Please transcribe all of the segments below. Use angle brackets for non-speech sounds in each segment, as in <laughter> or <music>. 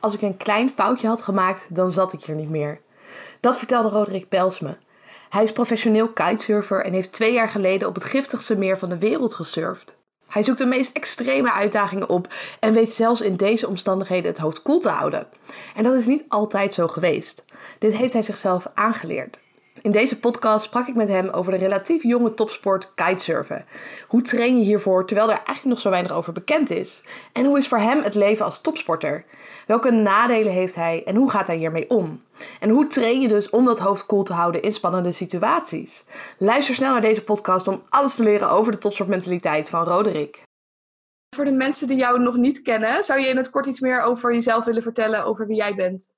Als ik een klein foutje had gemaakt, dan zat ik hier niet meer. Dat vertelde Roderick Pels me. Hij is professioneel kitesurfer en heeft twee jaar geleden op het giftigste meer van de wereld gesurfd. Hij zoekt de meest extreme uitdagingen op en weet zelfs in deze omstandigheden het hoofd koel te houden. En dat is niet altijd zo geweest. Dit heeft hij zichzelf aangeleerd. In deze podcast sprak ik met hem over de relatief jonge topsport kitesurfen. Hoe train je hiervoor terwijl er eigenlijk nog zo weinig over bekend is? En hoe is voor hem het leven als topsporter? Welke nadelen heeft hij en hoe gaat hij hiermee om? En hoe train je dus om dat hoofd koel te houden in spannende situaties? Luister snel naar deze podcast om alles te leren over de topsportmentaliteit van Roderick. Voor de mensen die jou nog niet kennen, zou je in het kort iets meer over jezelf willen vertellen, over wie jij bent?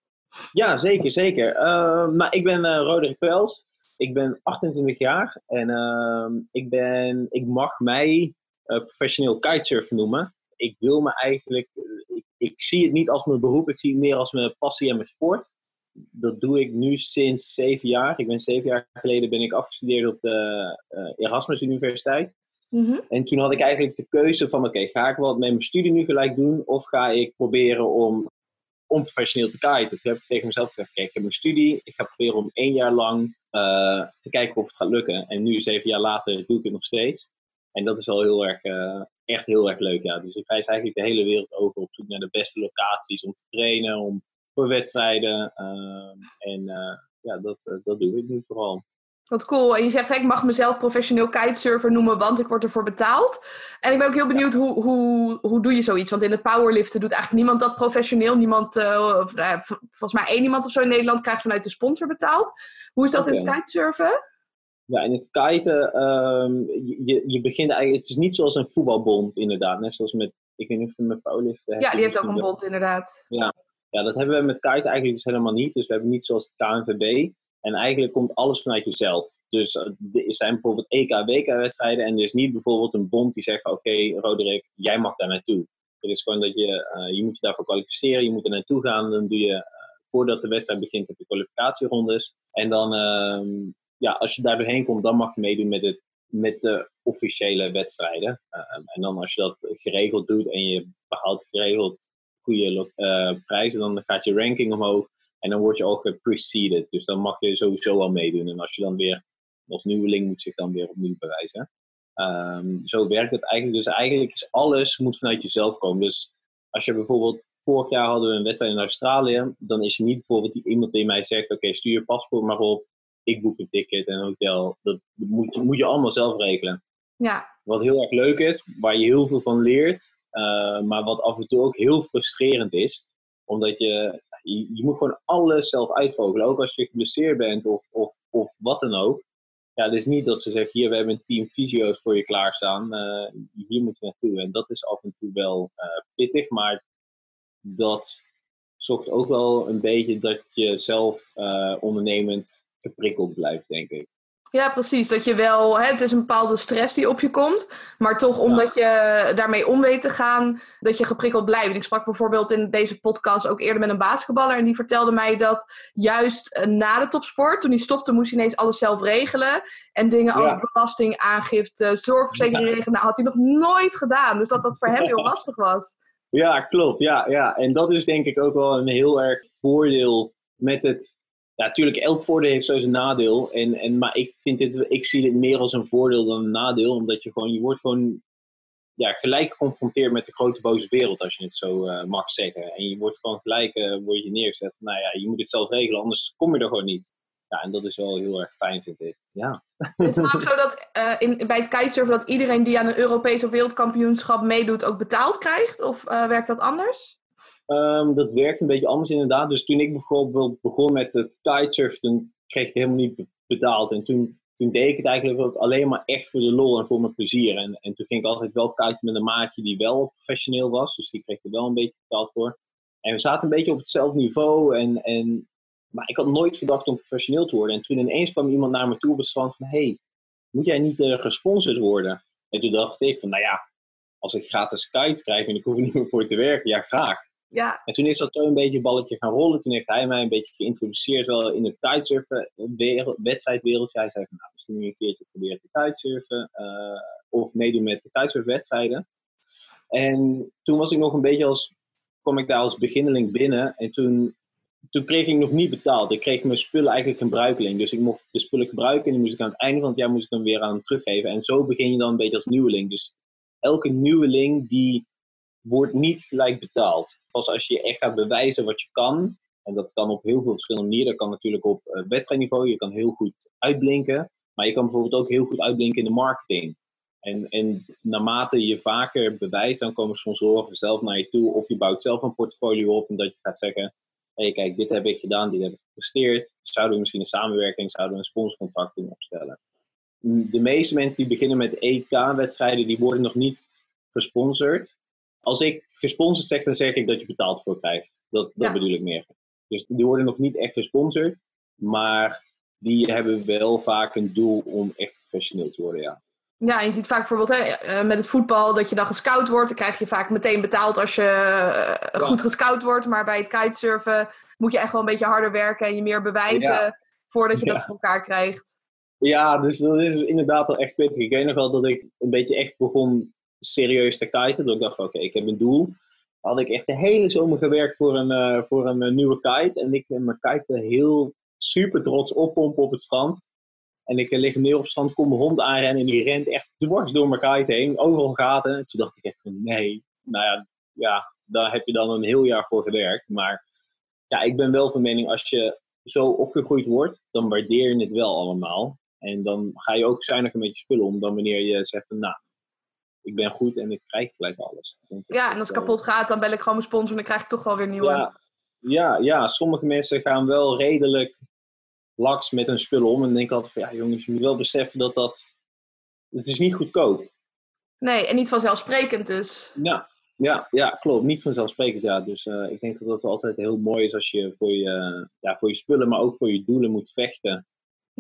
Ja, zeker, zeker. Uh, maar ik ben uh, Roderick Pels. Ik ben 28 jaar en uh, ik, ben, ik mag mij uh, professioneel kitesurfer noemen. Ik wil me eigenlijk, ik, ik, zie het niet als mijn beroep, ik zie het meer als mijn passie en mijn sport. Dat doe ik nu sinds zeven jaar. Ik ben zeven jaar geleden ben ik afgestudeerd op de Erasmus Universiteit. Mm -hmm. En toen had ik eigenlijk de keuze van, oké, ga ik wat met mijn studie nu gelijk doen? Of ga ik proberen om onprofessioneel te kiten. Toen heb ik tegen mezelf gezegd, kijk, ik heb mijn studie. Ik ga proberen om één jaar lang uh, te kijken of het gaat lukken. En nu, zeven jaar later, doe ik het nog steeds. En dat is wel heel erg, uh, echt heel erg leuk, ja. Dus ik reis eigenlijk de hele wereld over op zoek naar de beste locaties om te trainen, om, voor wedstrijden. Uh, en ja, dat, dat doe ik nu vooral. Wat cool. En je zegt, ik mag mezelf professioneel kitesurfer noemen, want ik word ervoor betaald. En ik ben ook heel benieuwd, hoe, hoe, hoe doe je zoiets? Want in het powerliften doet eigenlijk niemand dat professioneel. Niemand, uh, volgens mij één iemand of zo in Nederland krijgt vanuit de sponsor betaald. Hoe is dat okay. in het kitesurfen? Ja, in het kiten, um, je, je begint eigenlijk, het is niet zoals een voetbalbond inderdaad. Net zoals met, ik weet niet of met powerliften... Ja, die heeft ook een bond inderdaad. Ja. ja, dat hebben we met kiten eigenlijk dus helemaal niet. Dus we hebben niet zoals het KNVB... En eigenlijk komt alles vanuit jezelf. Dus er zijn bijvoorbeeld EK, WK-wedstrijden en er is niet bijvoorbeeld een bond die zegt van oké, Roderick, jij mag daar naartoe. Het is gewoon dat je, uh, je moet je daarvoor kwalificeren, je moet er naartoe gaan. Dan doe je, uh, voordat de wedstrijd begint, heb je kwalificatierondes. En dan, uh, ja, als je daar doorheen komt, dan mag je meedoen met, het, met de officiële wedstrijden. en dan als je dat geregeld doet en je behaalt geregeld goede prijzen, dan gaat je ranking omhoog. En dan word je ook preceded. Dus dan mag je sowieso al meedoen. En als je dan weer als nieuweling moet zich dan weer opnieuw bewijzen. Um, zo werkt het eigenlijk. Dus eigenlijk is alles moet vanuit jezelf komen. Dus als je bijvoorbeeld vorig jaar hadden we een wedstrijd in Australië, dan is er niet bijvoorbeeld iemand die mij zegt: Oké, stuur je paspoort maar op, ik boek een ticket en een hotel. Dat moet, moet je allemaal zelf regelen. Ja. Wat heel erg leuk is, waar je heel veel van leert, uh, maar wat af en toe ook heel frustrerend is, omdat je je, je, moet gewoon alles zelf uitvogelen. Ook als je geblesseerd bent of, of, of wat dan ook. Ja, het is niet dat ze zeggen, hier, we hebben een team fysio's voor je klaarstaan. Uh, hier moet je naartoe. En dat is af en toe wel uh, pittig, maar dat zorgt ook wel een beetje dat je zelf uh, ondernemend geprikkeld blijft, denk ik. Ja, precies. Dat je wel, hè, het is een bepaalde stress die op je komt, maar toch omdat je daarmee om weet te gaan, dat je geprikkeld blijft. Ik sprak bijvoorbeeld in deze podcast ook eerder met een basketballer en die vertelde mij dat juist eh, na de topsport, toen hij stopte, moest hij ineens alles zelf regelen. En dingen als belastingaangifte, zorgverzekering ja. regelen, nou, had hij nog nooit gedaan. Dus dat dat voor hem heel <laughs> lastig was. Ja, klopt. Ja, ja. En dat is denk ik ook wel een heel erg voordeel met het ja, natuurlijk, elk voordeel heeft zo zijn nadeel. En, en, maar ik, vind dit, ik zie dit meer als een voordeel dan een nadeel. Omdat je gewoon, je wordt gewoon ja, gelijk geconfronteerd met de grote boze wereld, als je het zo uh, mag zeggen. En je wordt gewoon gelijk uh, word je neergezet. Nou ja, je moet het zelf regelen, anders kom je er gewoon niet. Ja, en dat is wel heel erg fijn, vind ik. Ja. Het is ook zo dat uh, in, bij het kitesurfen dat iedereen die aan een Europees of wereldkampioenschap meedoet ook betaald krijgt? Of werkt dat anders? Um, dat werkt een beetje anders inderdaad. Dus toen ik bijvoorbeeld begon met het kitesurfen, kreeg ik helemaal niet betaald. En toen, toen deed ik het eigenlijk ook alleen maar echt voor de lol en voor mijn plezier. En, en toen ging ik altijd wel kiten met een maatje die wel professioneel was. Dus die kreeg er wel een beetje betaald voor. En we zaten een beetje op hetzelfde niveau. En, en, maar ik had nooit gedacht om professioneel te worden. En toen ineens kwam iemand naar me toe op het van... Hey, moet jij niet uh, gesponsord worden? En toen dacht ik van, nou ja, als ik gratis kites krijg en ik hoef er niet meer voor te werken, ja graag. Ja. En toen is dat zo een beetje een balletje gaan rollen. Toen heeft hij mij een beetje geïntroduceerd wel in het kitesurfen wereld, wedstrijdwereldje. Hij zei van, nou, misschien je een keertje proberen te kitesurfen. Uh, of meedoen met de kitesurfwedstrijden. En toen was ik nog een beetje als kwam ik daar als beginneling binnen en toen, toen kreeg ik nog niet betaald. Ik kreeg mijn spullen eigenlijk een bruikeling. Dus ik mocht de spullen gebruiken en die moest ik aan het einde van het jaar moest ik hem weer aan teruggeven. En zo begin je dan een beetje als nieuweling. Dus elke nieuweling die wordt niet gelijk betaald. Pas als je echt gaat bewijzen wat je kan, en dat kan op heel veel verschillende manieren. Dat kan natuurlijk op uh, wedstrijdniveau, je kan heel goed uitblinken. Maar je kan bijvoorbeeld ook heel goed uitblinken in de marketing. En, en naarmate je vaker bewijst, dan komen sponsoren zelf naar je toe. Of je bouwt zelf een portfolio op en dat je gaat zeggen: hé, hey, kijk, dit heb ik gedaan, dit heb ik gepresteerd. Zouden we misschien een samenwerking, zouden we een sponsorcontract kunnen opstellen? De meeste mensen die beginnen met EK-wedstrijden, die worden nog niet gesponsord. Als ik gesponsord zeg, dan zeg ik dat je betaald voor krijgt. Dat, dat bedoel ik meer. Dus die worden nog niet echt gesponsord. Maar die hebben wel vaak een doel om echt professioneel te worden, ja. Ja, je ziet vaak bijvoorbeeld hè, eh, met het voetbal dat je dan gescout wordt. Dan krijg je vaak meteen betaald als je eh, goed gescout wordt. Maar bij het kitesurfen moet je echt wel een beetje harder werken en je meer bewijzen voordat je dat voor elkaar krijgt. Ja, dus dat is inderdaad wel echt pittig. Ik weet nog wel dat ik een beetje echt begon serieus te kiten. Dat ik dacht van oké, ik heb een doel. Had ik echt de hele zomer gewerkt voor een, uh, voor een nieuwe kite. En ik ben mijn kite heel super trots oppompen op het strand. En ik lig neer op het strand, kom mijn hond aanrennen en die rent echt dwars door mijn kite heen. Overal gaten. En toen dacht ik echt van nee, nou ja, ja, daar heb je dan een heel jaar voor gewerkt. Maar ja, ik ben wel van mening, als je zo opgegroeid wordt, dan waardeer je het wel allemaal. En dan ga je ook zuiniger met je spullen om dan wanneer je zegt nou, ik ben goed en ik krijg gelijk alles. Ja, en als het kapot gaat, dan bel ik gewoon mijn sponsor en dan krijg ik toch wel weer nieuwe. Ja, ja, ja, sommige mensen gaan wel redelijk laks met hun spullen om. En denk altijd van, ja jongens, je moet wel beseffen dat dat... Het is niet goedkoop. Nee, en niet vanzelfsprekend dus. Ja, ja, ja klopt. Niet vanzelfsprekend, ja. Dus uh, ik denk dat dat altijd heel mooi is als je voor je, ja, voor je spullen, maar ook voor je doelen moet vechten.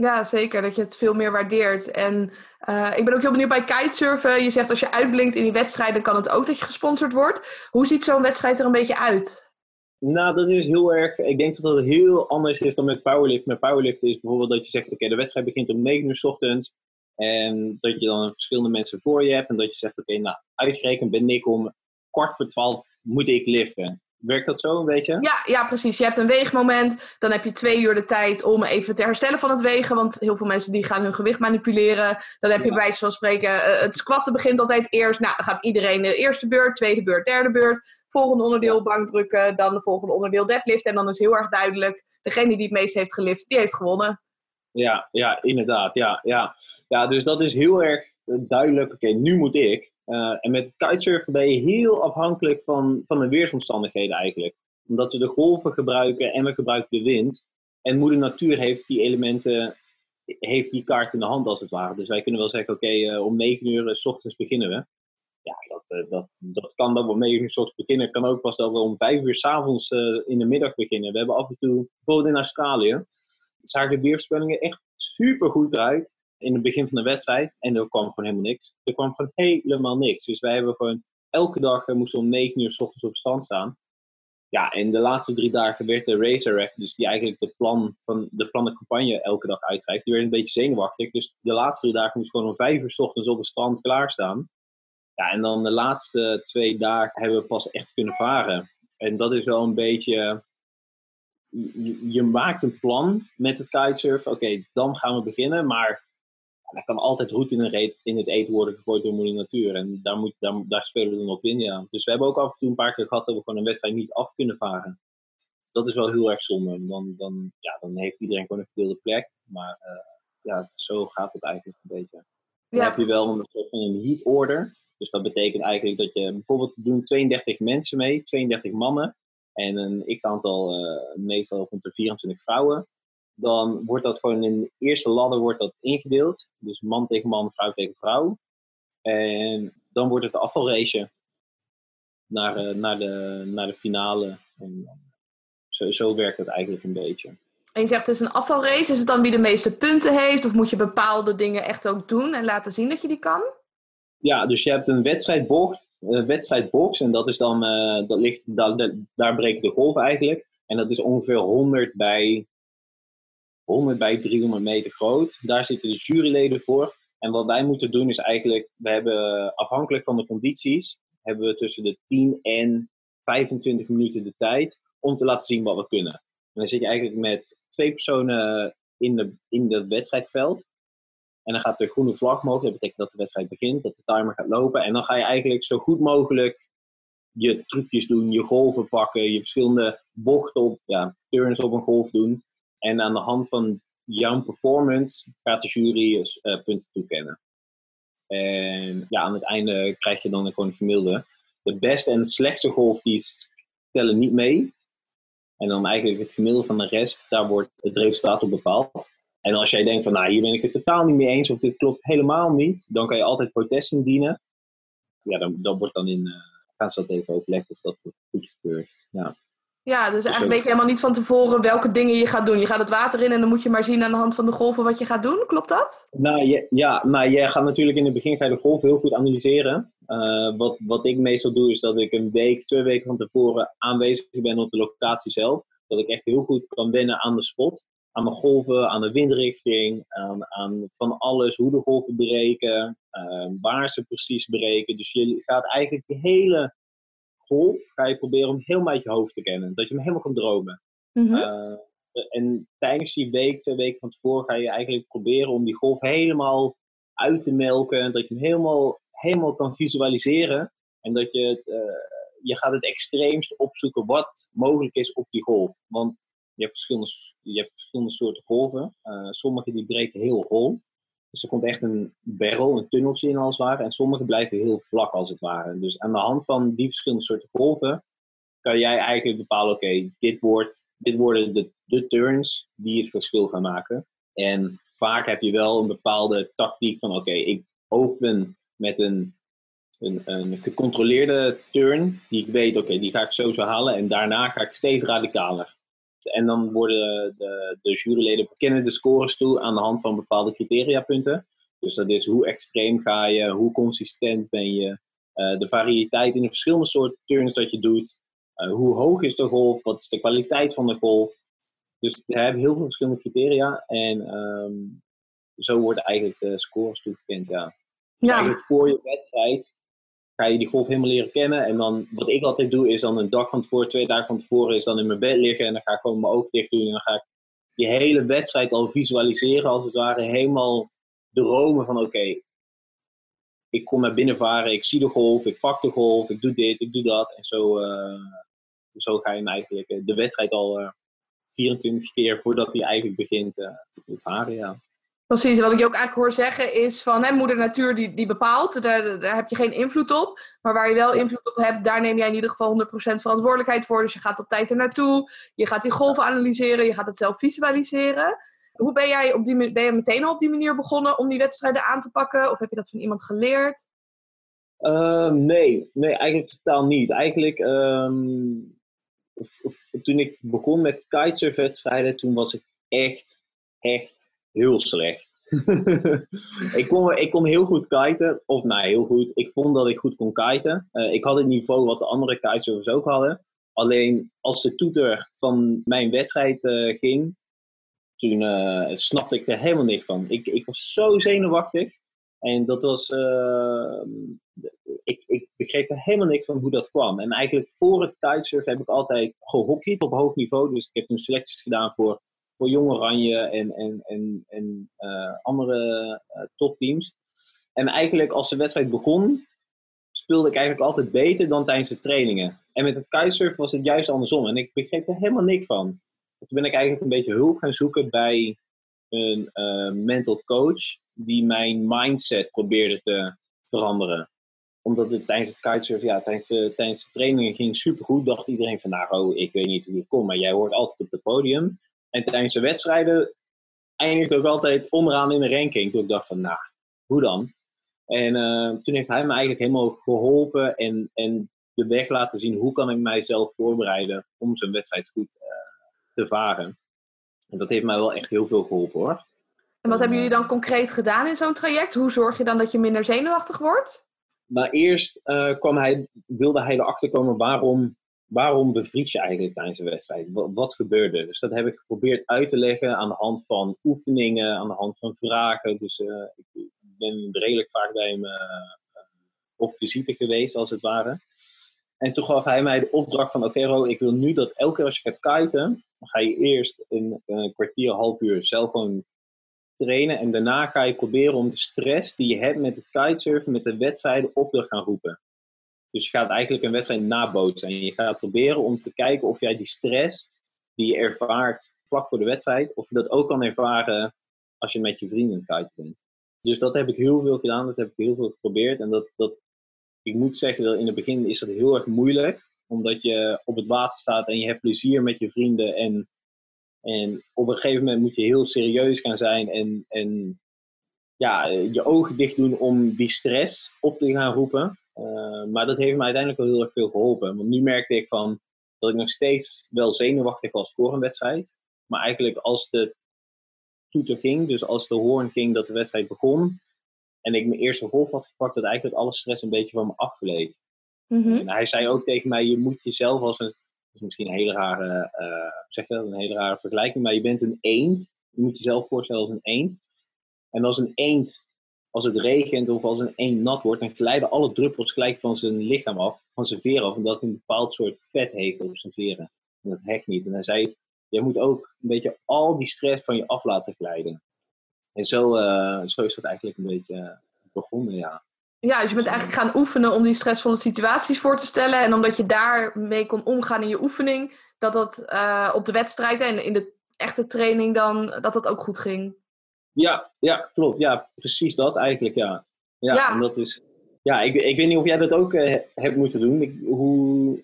Ja, zeker. Dat je het veel meer waardeert. En uh, ik ben ook heel benieuwd bij kitesurfen. Je zegt als je uitblinkt in die wedstrijden, kan het ook dat je gesponsord wordt. Hoe ziet zo'n wedstrijd er een beetje uit? Nou, dat is heel erg. Ik denk dat dat heel anders is dan met powerlift. Met powerlift is bijvoorbeeld dat je zegt: Oké, de wedstrijd begint om 9 uur s ochtends. En dat je dan verschillende mensen voor je hebt. En dat je zegt: Oké, nou, uitgerekend ben ik om kwart voor twaalf moet ik liften. Werkt dat zo een beetje? Ja, ja, precies. Je hebt een weegmoment. Dan heb je twee uur de tijd om even te herstellen van het wegen. Want heel veel mensen die gaan hun gewicht manipuleren. Dan heb je bij wijze van spreken... Uh, het squatten begint altijd eerst. Nou, dan gaat iedereen de eerste beurt, tweede beurt, derde beurt. Volgende onderdeel bankdrukken. Dan de volgende onderdeel deadlift. En dan is heel erg duidelijk... Degene die het meest heeft gelift, die heeft gewonnen. Ja, ja inderdaad. Ja, ja. ja, dus dat is heel erg duidelijk. Oké, nu moet ik. Uh, en met het kitesurfen ben je heel afhankelijk van, van de weersomstandigheden eigenlijk. Omdat we de golven gebruiken en we gebruiken de wind. En moeder natuur heeft die elementen, heeft die kaart in de hand als het ware. Dus wij kunnen wel zeggen, oké, uh, om 9 uur s ochtends beginnen we. Ja, dat, uh, dat, dat kan dat we om 9 uur s ochtends beginnen. kan ook pas dat we om 5 uur s avonds in de middag beginnen. We hebben af en toe, bijvoorbeeld in Australië, zagen de weerspellingen echt super goed eruit in het begin van de wedstrijd. En er kwam gewoon helemaal niks. Er kwam gewoon helemaal niks. Dus wij hebben gewoon elke dag uh, moesten om 9 uur s ochtends op het strand staan. Ja, en de laatste drie dagen werd de racer dus die eigenlijk de plan van de plannen campagne elke dag uitschrijft, die werd een beetje zenuwachtig. Dus de laatste drie dagen moest gewoon om vijf uur s ochtends op het strand klaarstaan. Ja, en dan de laatste twee dagen hebben we pas echt kunnen varen. En dat is wel een beetje. Je, je maakt een plan met het kitesurfen. Oké, dan gaan we beginnen. Maar daar kan altijd roet in, in, het eten worden gegooid door moeder natuur. En daar, moet, daar, daar spelen we dan op in, ja. Dus we hebben ook af en toe een paar keer gehad dat we gewoon een wedstrijd niet af kunnen varen. Dat is wel heel erg zonde. Dan, dan, ja, dan heeft iedereen gewoon een gedeelde plek. Maar uh, ja, zo gaat het eigenlijk een beetje. Dan heb je wel een soort van een heat order. Dus dat betekent eigenlijk dat je bijvoorbeeld doen 32 mensen mee, 32 mannen. En een x aantal, uh, meestal rond de 24 vrouwen dan wordt dat gewoon in de eerste ladder wordt dat ingedeeld. Dus man tegen man, vrouw tegen vrouw. En dan wordt het de afvalrace naar, uh, naar, de, naar de finale. En zo, zo werkt het eigenlijk een beetje. En je zegt het is een afvalrace. Is het dan wie de meeste punten heeft? Of moet je bepaalde dingen echt ook doen en laten zien dat je die kan? Ja, dus je hebt een wedstrijdbox. Een wedstrijdbox en dat is dan, uh, dat ligt, daar, daar breken de golven eigenlijk. En dat is ongeveer 100 bij 100 bij 300 meter groot. Daar zitten de juryleden voor. En wat wij moeten doen is eigenlijk, we hebben afhankelijk van de condities, hebben we tussen de 10 en 25 minuten de tijd om te laten zien wat we kunnen. En dan zit je eigenlijk met twee personen in, de, in het wedstrijdveld. En dan gaat de groene vlag mogen. Dat betekent dat de wedstrijd begint, dat de timer gaat lopen. En dan ga je eigenlijk zo goed mogelijk je trucjes doen, je golven pakken, je verschillende bochten op, ja, turns op een golf doen. En aan de hand van jouw performance gaat de jury uh, punten toekennen. En ja, aan het einde krijg je dan gewoon een gemiddelde. De beste en slechtste golf die tellen niet mee. En dan eigenlijk het gemiddelde van de rest, daar wordt het resultaat op bepaald. En als jij denkt van, nou, hier ben ik het totaal niet mee eens, of dit klopt helemaal niet, dan kan je altijd protest indienen. Ja, dan, dan wordt dan in, uh, gaan ze dat even overleggen of dat goed gebeurt. Ja. Ja, dus, dus eigenlijk weet je helemaal niet van tevoren welke dingen je gaat doen. Je gaat het water in en dan moet je maar zien aan de hand van de golven wat je gaat doen. Klopt dat? Nou je, ja, maar jij gaat natuurlijk in het begin ga je de golven heel goed analyseren. Uh, wat, wat ik meestal doe is dat ik een week, twee weken van tevoren aanwezig ben op de locatie zelf. Dat ik echt heel goed kan wennen aan de spot. Aan de golven, aan de windrichting, aan, aan van alles, hoe de golven breken, uh, waar ze precies breken. Dus je gaat eigenlijk de hele golf ga je proberen om helemaal uit je hoofd te kennen. Dat je hem helemaal kan dromen. Mhm. Eh, en tijdens die week, twee weken van tevoren, ga je eigenlijk proberen om die golf helemaal uit te melken. Dat je hem helemaal, helemaal kan visualiseren. En dat je het, uh, je gaat het extreemst opzoeken wat mogelijk is op die golf. Want je hebt verschillende, je hebt verschillende soorten golven. Uh, sommige die breken heel hol. Dus er komt echt een barrel, een tunneltje in als het ware. En sommige blijven heel vlak als het ware. Dus aan de hand van die verschillende soorten golven kan jij eigenlijk bepalen, oké, dit, wordt, dit worden de, de turns die het verschil gaan maken. En vaak heb je wel een bepaalde tactiek van, oké, ik open met een, een, een, gecontroleerde turn, die ik weet, oké, die ga ik sowieso halen. En daarna ga ik steeds radicaler. En dan worden de, de juryleden bekennen de scores toe aan de hand van bepaalde criteriapunten. Dus dat is hoe extreem ga je, hoe consistent ben je, uh, de variëteit in de verschillende soorten turns dat je doet, uh, hoe hoog is de golf, wat is de kwaliteit van de golf. Dus we hebben heel veel verschillende criteria en um, zo worden eigenlijk de scores toegekend. Ja. ja. Eigenlijk voor je wedstrijd ga je die golf helemaal leren kennen. En dan, wat ik altijd doe, is dan een dag van tevoren, twee dagen van tevoren, is dan in mijn bed liggen. En dan ga ik gewoon mijn ogen dicht doen. En dan ga ik die hele wedstrijd al visualiseren, als het ware. Helemaal dromen van, oké, ik kom naar binnen varen, ik zie de golf, ik pak de golf, ik doe dit, ik doe dat. En zo, uh, zo ga je eigenlijk eh, de wedstrijd al uh, eh, 24 keer voordat hij eigenlijk begint te varen. Precies, wat ik je ook eigenlijk hoor zeggen is van hè, moeder natuur die, die bepaalt, daar, daar heb je geen invloed op. Maar waar je wel invloed op hebt, daar neem jij in ieder geval 100% verantwoordelijkheid voor. Dus je gaat op tijd er naartoe, je gaat die golven analyseren, je gaat het zelf visualiseren. Hoe ben jij op die, ben je meteen al op die manier begonnen om die wedstrijden aan te pakken? Of heb je dat van iemand geleerd? Uh, nee, nee, eigenlijk totaal niet. Eigenlijk, um, of, of, toen ik begon met kitesurfwedstrijden, toen was ik echt, echt heel slecht. <laughs> ik, kon, ik kon heel goed kiten. Of nou, heel goed. Ik vond dat ik goed kon kiten. Uh, ik had het niveau wat de andere kitesurfers ook hadden. Alleen als de toeter van mijn wedstrijd uh, ging, toen uh, snapte ik er helemaal niks van. Ik, ik was zo zenuwachtig. En dat was. ik, ik begreep er helemaal niks van hoe dat kwam. En eigenlijk voor het kitesurfen heb ik altijd gehockeyd op hoog niveau. Dus ik heb toen selecties gedaan voor voor Jong Oranje en, en, en, en uh, andere uh, topteams. En eigenlijk als de wedstrijd begon, speelde ik eigenlijk altijd beter dan tijdens de trainingen. En met het kitesurfen was het juist andersom. En ik begreep er helemaal niks van. Toen ben ik eigenlijk een beetje hulp gaan zoeken bij een uh, mental coach die mijn mindset probeerde te veranderen. Omdat het tijdens het kitesurfen, ja, tijdens de, tijdens de trainingen ging supergoed. Dacht iedereen van, nou, oh, ik weet niet hoe het komt, maar jij hoort altijd op het podium. En tijdens de wedstrijden eindigde ook altijd onderaan in de ranking. Toen ik dacht van, nou, hoe dan? En uh, toen heeft hij me eigenlijk helemaal geholpen en, en de weg laten zien hoe kan ik mijzelf voorbereiden om zo'n wedstrijd goed uh, te varen. En dat heeft mij wel echt heel veel geholpen hoor. En wat hebben jullie dan concreet gedaan in zo'n traject? Hoe zorg je dan dat je minder zenuwachtig wordt? Nou, eerst uh, kwam hij, wilde hij erachter komen waarom waarom bevries je eigenlijk tijdens een wedstrijd? Wat, gebeurde? Dus dat heb ik geprobeerd uit te leggen aan de hand van oefeningen, aan de hand van vragen. Dus uh, ik ben redelijk vaak bij hem uh, op visite geweest, als het ware. En toen gaf hij mij de opdracht van, oké Ro, ik wil nu dat elke keer als je gaat kiten, ga je eerst een, een kwartier, half uur zelf gewoon trainen. En daarna ga je proberen om de stress die je hebt met het kitesurfen, met de wedstrijden, op te gaan roepen. Dus je gaat eigenlijk een wedstrijd nabootsen. En je gaat proberen om te kijken of jij die stress die je ervaart vlak voor de wedstrijd, of je dat ook kan ervaren als je met je vrienden kiten bent. Dus dat heb ik heel veel gedaan, dat heb ik heel veel geprobeerd. En dat, dat, ik moet zeggen dat in het begin is dat heel erg moeilijk, omdat je op het water staat en je hebt plezier met je vrienden. En, en op een gegeven moment moet je heel serieus gaan zijn en, en ja, je ogen dicht doen om die stress op te gaan roepen. Uh, maar dat heeft me uiteindelijk wel heel erg veel geholpen. Want nu merkte ik van dat ik nog steeds wel zenuwachtig was voor een wedstrijd. Maar eigenlijk als de toeter ging, dus als de hoorn ging dat de wedstrijd begon, en ik mijn eerste golf had gepakt, dat eigenlijk alle stress een beetje van me afgeleed. Mhm. En hij zei ook tegen mij, je moet jezelf als een, dat is misschien een hele rare, uh, zeg dat, een hele rare vergelijking, maar je bent een eend. Je moet jezelf voorstellen als een eend. En als een eend, als het regent of als een eend nat wordt, dan glijden alle druppels gelijk van zijn lichaam af, van zijn veren af, omdat hij een bepaald soort vet heeft op zijn veren. En dat hecht niet. En hij zei, je moet ook een beetje al die stress van je af laten glijden. En zo, uh, zo is dat eigenlijk een beetje begonnen, ja. Ja, dus je bent eigenlijk gaan oefenen om die stressvolle situaties voor te stellen. En omdat je daarmee kon omgaan in je oefening, dat dat uh, op de wedstrijd en in de echte training dan, dat dat ook goed ging. Ja, ja, klopt. Ja, precies dat eigenlijk, ja. Ja, Ja. En dat is... Ja, ik, ik weet niet of jij dat ook eh, hebt moeten doen. Ik, hoe...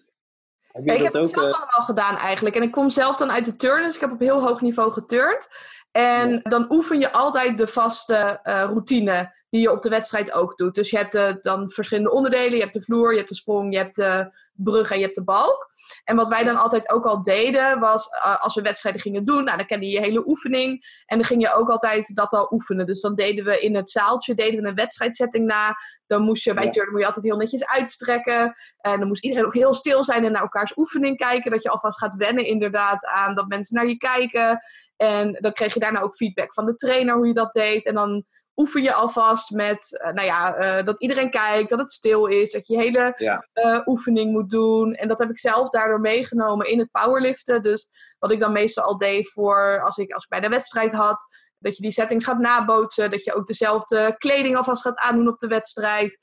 Heb Ja, ik heb het zelf eh, allemaal gedaan eigenlijk. En ik kom zelf dan uit de turn, dus ik heb op heel hoog niveau geturnd. En dan oefen je altijd de vaste eh, routine die je op de wedstrijd ook doet. Dus je hebt eh, dan verschillende onderdelen. Je hebt de vloer, je hebt de sprong, je hebt de brug en je hebt de balk. En wat wij dan altijd ook al deden, was eh, als we wedstrijden gingen doen, nou, dan kende je je hele oefening. En dan ging je ook altijd dat al oefenen. Dus dan deden we in het zaaltje deden we een wedstrijdsetting na. Dan moest je bij Ja. turnen moet je altijd heel netjes uitstrekken. En dan moest iedereen ook heel stil zijn en naar elkaars oefening kijken. Dat je alvast gaat wennen inderdaad aan dat mensen naar je kijken. En dan kreeg je daarna ook feedback van de trainer hoe je dat deed. En dan oefen je alvast met, eh, nou ja, eh, dat iedereen kijkt, dat het stil is, dat je hele Ja. eh, oefening moet doen. En dat heb ik zelf daardoor meegenomen in het powerliften. Dus wat ik dan meestal al deed voor als ik, als ik bij de wedstrijd had, dat je die settings gaat nabootsen, dat je ook dezelfde kleding alvast gaat aandoen op de wedstrijd.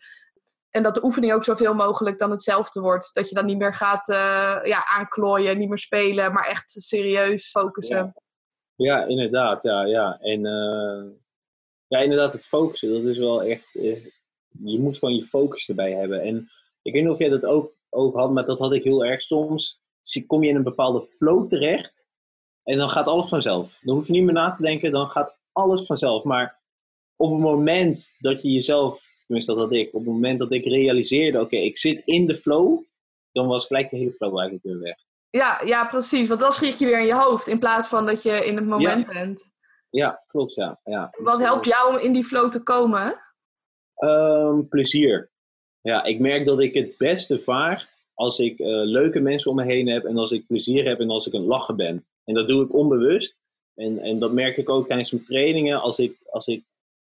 En dat de oefening ook zoveel mogelijk dan hetzelfde wordt. Dat je dan niet meer gaat ja, aanklooien, niet meer spelen, maar echt serieus focussen. Ja. Ja, inderdaad. Ja, ja. En ja, inderdaad, het focussen, dat is wel echt. eh, je moet gewoon je focus erbij hebben. En ik weet niet of jij dat ook, ook had, maar dat had ik heel erg. Soms kom je in een bepaalde flow terecht en dan gaat alles vanzelf. Dan hoef je niet meer na te denken, dan gaat alles vanzelf. Maar op het moment dat je jezelf, tenminste dat had ik, op het moment dat ik realiseerde, oké, ik zit in de flow, dan was gelijk de hele flow eigenlijk weer weg. Ja, ja, precies. Want dan schiet je weer in je hoofd in plaats van dat je in het moment bent. Ja, klopt, ja. ja. Wat helpt jou om in die flow te komen? Ehm, plezier. Ja, ik merk dat ik het beste vaar als ik eh, leuke mensen om me heen heb en als ik plezier heb en als ik een lachen ben. En dat doe ik onbewust. En, en dat merk ik ook tijdens mijn trainingen. Als ik, als ik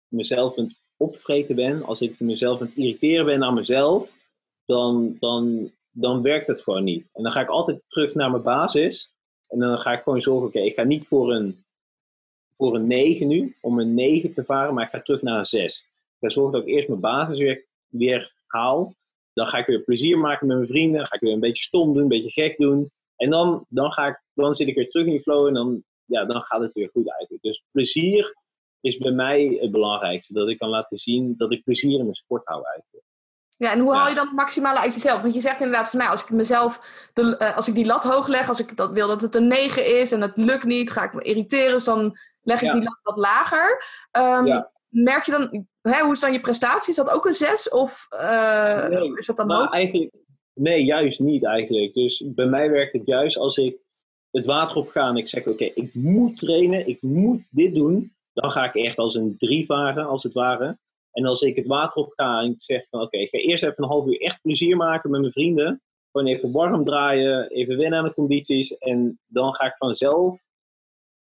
mezelf aan het opvreten ben, als ik mezelf aan het irriteren ben aan mezelf, dan, dan, dan werkt het gewoon niet. En dan ga ik altijd terug naar mijn basis. En dan ga ik gewoon zorgen, oké, ik ga niet voor een, voor een 9 nu, om een 9 te varen, maar ik ga terug naar een 6. Ik ga zorgen dat ik eerst mijn basis weer, weer haal. Dan ga ik weer plezier maken met mijn vrienden. Dan ga ik weer een beetje stom doen, een beetje gek doen. En dan, dan, ga ik, dan zit ik weer terug in die flow en dan, ja, dan gaat het weer goed eigenlijk. Dus plezier is bij mij het belangrijkste. Dat ik kan laten zien dat ik plezier in mijn sport hou eigenlijk. Ja, en hoe haal je dan het maximale uit jezelf? Want je zegt inderdaad van, nou, als ik mezelf, de, eh, als ik die lat hoog leg, als ik dat wil dat het een 9 is en het lukt niet, ga ik me irriteren, dus dan leg ik Ja. die lat wat lager. Ehm, Ja. Merk je dan, hè, hoe is dan je prestatie? Is dat ook een 6 of eh, Nee, is dat dan Nou, eigenlijk, nee, juist niet eigenlijk. Dus bij mij werkt het juist als ik het water op ga en ik zeg: Oké, ik moet trainen, ik moet dit doen. Dan ga ik echt als een drie varen, als het ware. En als ik het water op ga en ik zeg: van Oké, ik ga eerst even een half uur echt plezier maken met mijn vrienden. Gewoon even warm draaien, even wennen aan de condities. En dan ga ik vanzelf,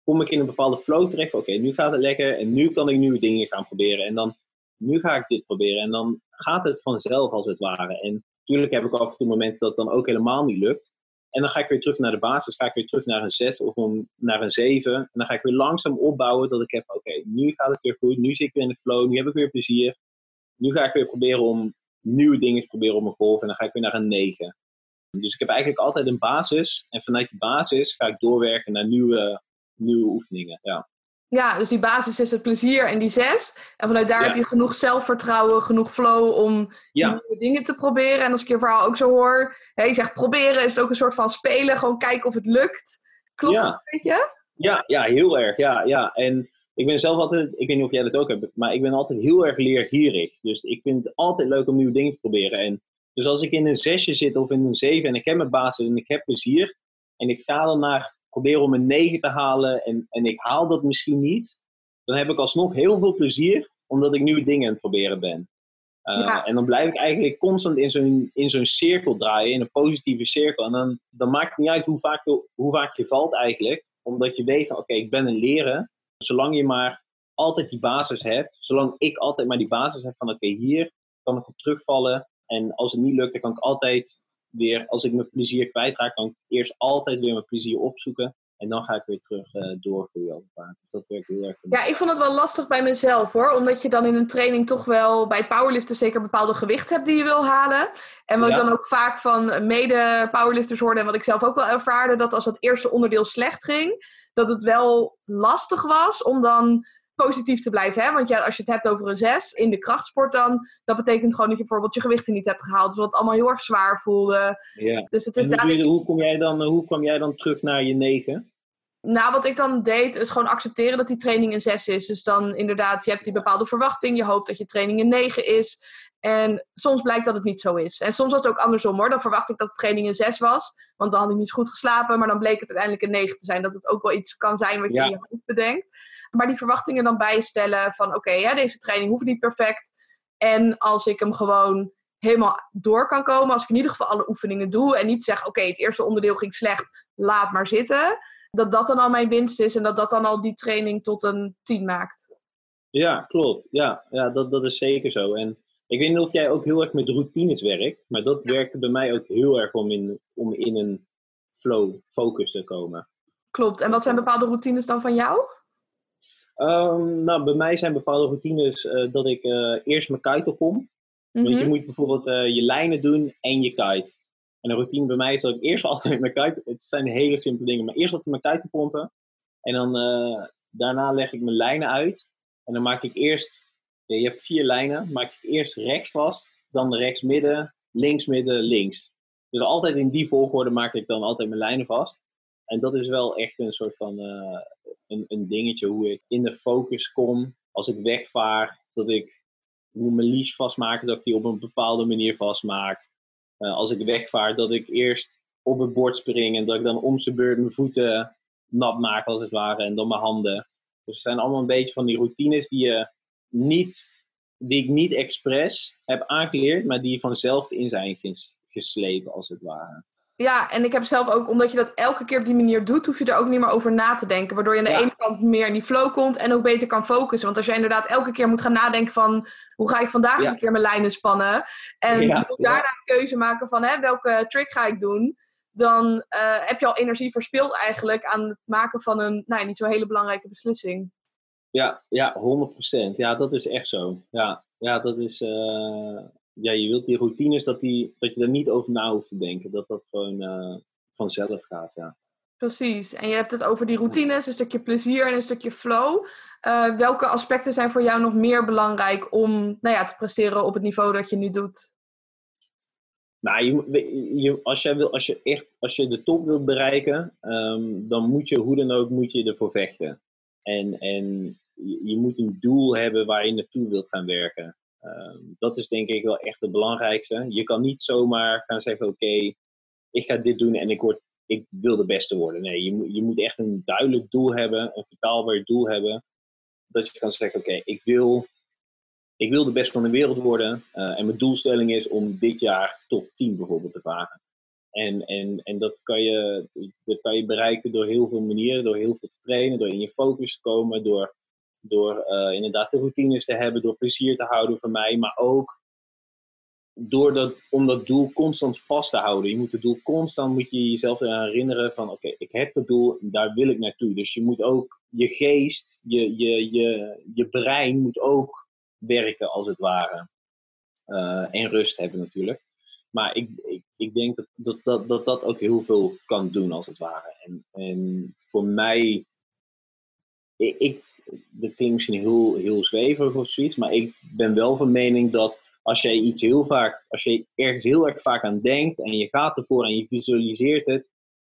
kom ik in een bepaalde flow terecht. Oké, nu gaat het lekker en nu kan ik nieuwe dingen gaan proberen. En dan, nu ga ik dit proberen. En dan gaat het vanzelf als het ware. En Tuurlijk heb ik af en toe momenten dat het dan ook helemaal niet lukt. En dan ga ik weer terug naar de basis, ga ik weer terug naar een 6 of naar een 7. En dan ga ik weer langzaam opbouwen dat ik heb, oké, nu gaat het weer goed, nu zit ik weer in de flow, nu heb ik weer plezier. Nu ga ik weer proberen om nieuwe dingen te proberen op mijn golf en dan ga ik weer naar een 9. Dus ik heb eigenlijk altijd een basis en vanuit die basis ga ik doorwerken naar nieuwe, nieuwe oefeningen. Ja. Ja, dus die basis is het plezier en die zes. En vanuit daar heb je genoeg zelfvertrouwen, genoeg flow om nieuwe dingen te proberen. En als ik je verhaal ook zo hoor, hè, je zegt proberen is het ook een soort van spelen, gewoon kijken of het lukt. Klopt dat een beetje? Ja, ja, heel erg. Ja, ja. En ik ben zelf altijd, ik weet niet of jij dat ook hebt, maar ik ben altijd heel erg leergierig. Dus ik vind het altijd leuk om nieuwe dingen te proberen. En dus als ik in een zesje zit of in een zeven en ik heb mijn basis en ik heb plezier en ik ga dan naar proberen om een 9 te halen en, en ik haal dat misschien niet, dan heb ik alsnog heel veel plezier omdat ik nieuwe dingen aan het proberen ben. Uh, En dan blijf ik eigenlijk constant in zo'n, in zo'n cirkel draaien, in een positieve cirkel. En dan, dan maakt het niet uit hoe vaak, je, hoe vaak je valt eigenlijk, omdat je weet van oké, ik ben een leren. Zolang je maar altijd die basis hebt, zolang ik altijd maar die basis heb van oké, hier kan ik op terugvallen. En als het niet lukt, dan kan ik altijd weer, als ik mijn plezier kwijtraak, kan ik eerst altijd weer mijn plezier opzoeken. En dan ga ik weer terug uh, doorgroeien. Dus dat werkt heel erg. Ja, ik vond het wel lastig bij mezelf hoor. Omdat je dan in een training toch wel bij powerliften zeker bepaalde gewicht hebt die je wil halen. En wat ik dan ook vaak van mede powerlifters hoorde en wat ik zelf ook wel ervaarde, dat als dat eerste onderdeel slecht ging, dat het wel lastig was om dan positief te blijven. Hè? Want ja, als je het hebt over een 6 in de krachtsport dan, dat betekent gewoon dat je bijvoorbeeld je gewichten niet hebt gehaald. Zodat het allemaal heel erg zwaar voelde. Ja. Dus het is hoe, hoe, kom jij dan, hoe kwam jij dan terug naar je 9? Nou, wat ik dan deed, is gewoon accepteren dat die training een 6 is. Dus dan inderdaad, je hebt die bepaalde verwachting. Je hoopt dat je training een 9 is. En soms blijkt dat het niet zo is. En soms was het ook andersom hoor. Dan verwacht ik dat de training een 6 was. Want dan had ik niet goed geslapen. Maar dan bleek het uiteindelijk een 9 te zijn. Dat het ook wel iets kan zijn wat je in je hoofd bedenkt maar die verwachtingen dan bijstellen van oké, okay, deze training hoeft niet perfect. En als ik hem gewoon helemaal door kan komen, als ik in ieder geval alle oefeningen doe en niet zeg oké, het eerste onderdeel ging slecht, laat maar zitten. Dat dat dan al mijn winst is en dat dat dan al die training tot een 10 maakt. Ja, klopt. Ja, ja dat, dat is zeker zo. En ik weet niet of jij ook heel erg met routines werkt, maar dat werkte bij mij ook heel erg om in, om in een flow, focus te komen. Klopt. En wat zijn bepaalde routines dan van jou? Um, nou, bij mij zijn bepaalde routines uh, dat ik uh, eerst mijn kite opkom. Mm -hmm. Want je mhm. moet bijvoorbeeld uh, je lijnen doen en je kite. En een routine bij mij is dat ik eerst <laughs> altijd mijn kite... Het zijn hele simpele dingen, maar eerst altijd mijn kite pompen. En dan daarna leg ik mijn lijnen uit. En dan maak ik eerst... Je hebt vier lijnen. Maak ik eerst rechts vast, dan rechts midden, links midden, links. Dus altijd in die volgorde maak ik dan altijd mijn lijnen vast. En dat is wel echt een soort van een, een dingetje hoe ik in de focus kom als ik wegvaar. Dat ik moet mijn leash vastmaken, dat ik die op een bepaalde manier vastmaak. Uh, als ik wegvaar, dat ik eerst op het bord spring en dat ik dan om zijn beurt mijn voeten nat maak als het ware en dan mijn handen. Dus het zijn allemaal een beetje van die routines die, je niet, die ik niet expres heb aangeleerd, maar die vanzelf in zijn geslepen als het ware. Ja, en ik heb zelf ook, omdat je dat elke keer op die manier doet, hoef je er ook niet meer over na te denken. Waardoor je aan de ene kant meer in die flow komt en ook beter kan focussen. Want als jij inderdaad elke keer moet gaan nadenken van, hoe ga ik vandaag eens een keer mijn lijnen spannen? En ja. daarna een keuze maken van, hè, welke trick ga ik doen? Dan uh, heb je al energie verspild eigenlijk aan het maken van een, nou, niet zo hele belangrijke beslissing. Ja, ja, 100%. Ja, dat is echt zo. Ja, ja dat is... Uh ja, je wilt die routines, dat, die, dat je er niet over na hoeft te denken. Dat dat gewoon uh, vanzelf gaat, ja. Precies. En je hebt het over die routines, een stukje plezier en een stukje flow. Uh, welke aspecten zijn voor jou nog meer belangrijk om nou ja, te presteren op het niveau dat je nu doet? Nou, je, je, als, jij wil, als, je echt, als je de top wilt bereiken, um, dan moet je hoe dan ook moet je ervoor vechten. En, en je, je moet een doel hebben waar je naartoe wilt gaan werken. Ehm, dat is denk ik wel echt het belangrijkste. Je kan niet zomaar gaan zeggen: Oké, ik ga dit doen en ik, word, ik wil de beste worden. Nee, je, je moet echt een duidelijk doel hebben, een vertaalbaar doel hebben. Dat je kan zeggen: Oké, ik, wil, ik wil de beste van de wereld worden. Uh, en mijn doelstelling is om dit jaar top 10 bijvoorbeeld te varen. En, en, en dat, kan je, dat kan je bereiken door heel veel manieren, door heel veel te trainen, door in je focus te komen, door door uh, inderdaad de routines te hebben, door plezier te houden voor mij, maar ook door dat, om dat doel constant vast te houden. Je moet het doel constant moet je jezelf herinneren van oké, ik heb dat doel, daar wil ik naartoe. Dus je moet ook je geest, je, je, je, je brein moet ook werken als het ware. Uh, en rust hebben natuurlijk. Maar ik, ik, ik denk dat dat, dat, dat dat ook heel veel kan doen als het ware. En, en voor mij, ik, dat klinkt misschien heel, heel zweverig of zoiets, maar ik ben wel van mening dat als jij iets heel vaak, als je ergens heel erg vaak aan denkt en je gaat ervoor en je visualiseert het,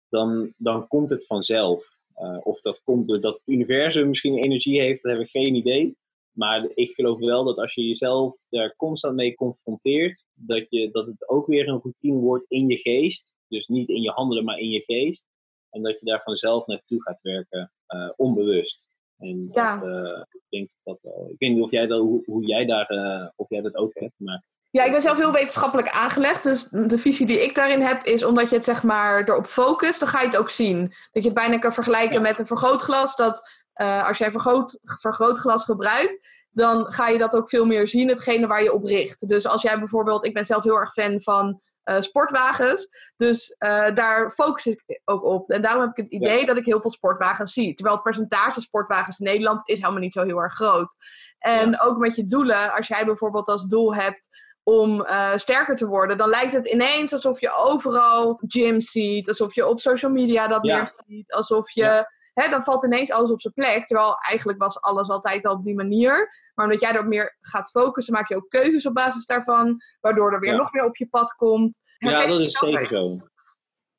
dan, dan komt het vanzelf. Uh, of dat komt doordat het universum misschien energie heeft, dat hebben we geen idee. Maar ik geloof wel dat als je jezelf daar constant mee confronteert, dat, je, dat het ook weer een routine wordt in je geest. Dus niet in je handelen, maar in je geest. En dat je daar vanzelf naartoe gaat werken, uh, onbewust. En ja. dat, uh, ik denk dat wel. Ik weet niet of jij dat, hoe, hoe jij daar, uh, of jij dat ook hebt. Maar ja, ik ben zelf heel wetenschappelijk aangelegd. Dus de visie die ik daarin heb is omdat je het zeg maar erop focust, dan ga je het ook zien. Dat je het bijna kan vergelijken met een vergrootglas. Dat uh, als jij vergroot, vergrootglas gebruikt, dan ga je dat ook veel meer zien, hetgene waar je op richt. Dus als jij bijvoorbeeld, ik ben zelf heel erg fan van uh, sportwagens. Dus uh, daar focus ik ook op. En daarom heb ik het idee dat ik heel veel sportwagens zie. Terwijl het percentage sportwagens in Nederland is helemaal niet zo heel erg groot. En ja. ook met je doelen, als jij bijvoorbeeld als doel hebt om uh, sterker te worden, dan lijkt het ineens alsof je overal gym ziet, alsof je op social media dat ja. meer ziet, alsof je. Hè, dan valt ineens alles op zijn plek. Terwijl eigenlijk was alles altijd al op die manier. Maar omdat jij erop meer gaat focussen, maak je ook keuzes op basis daarvan. Waardoor er weer ja. nog meer op je pad komt. Ja, dat is zeker zo.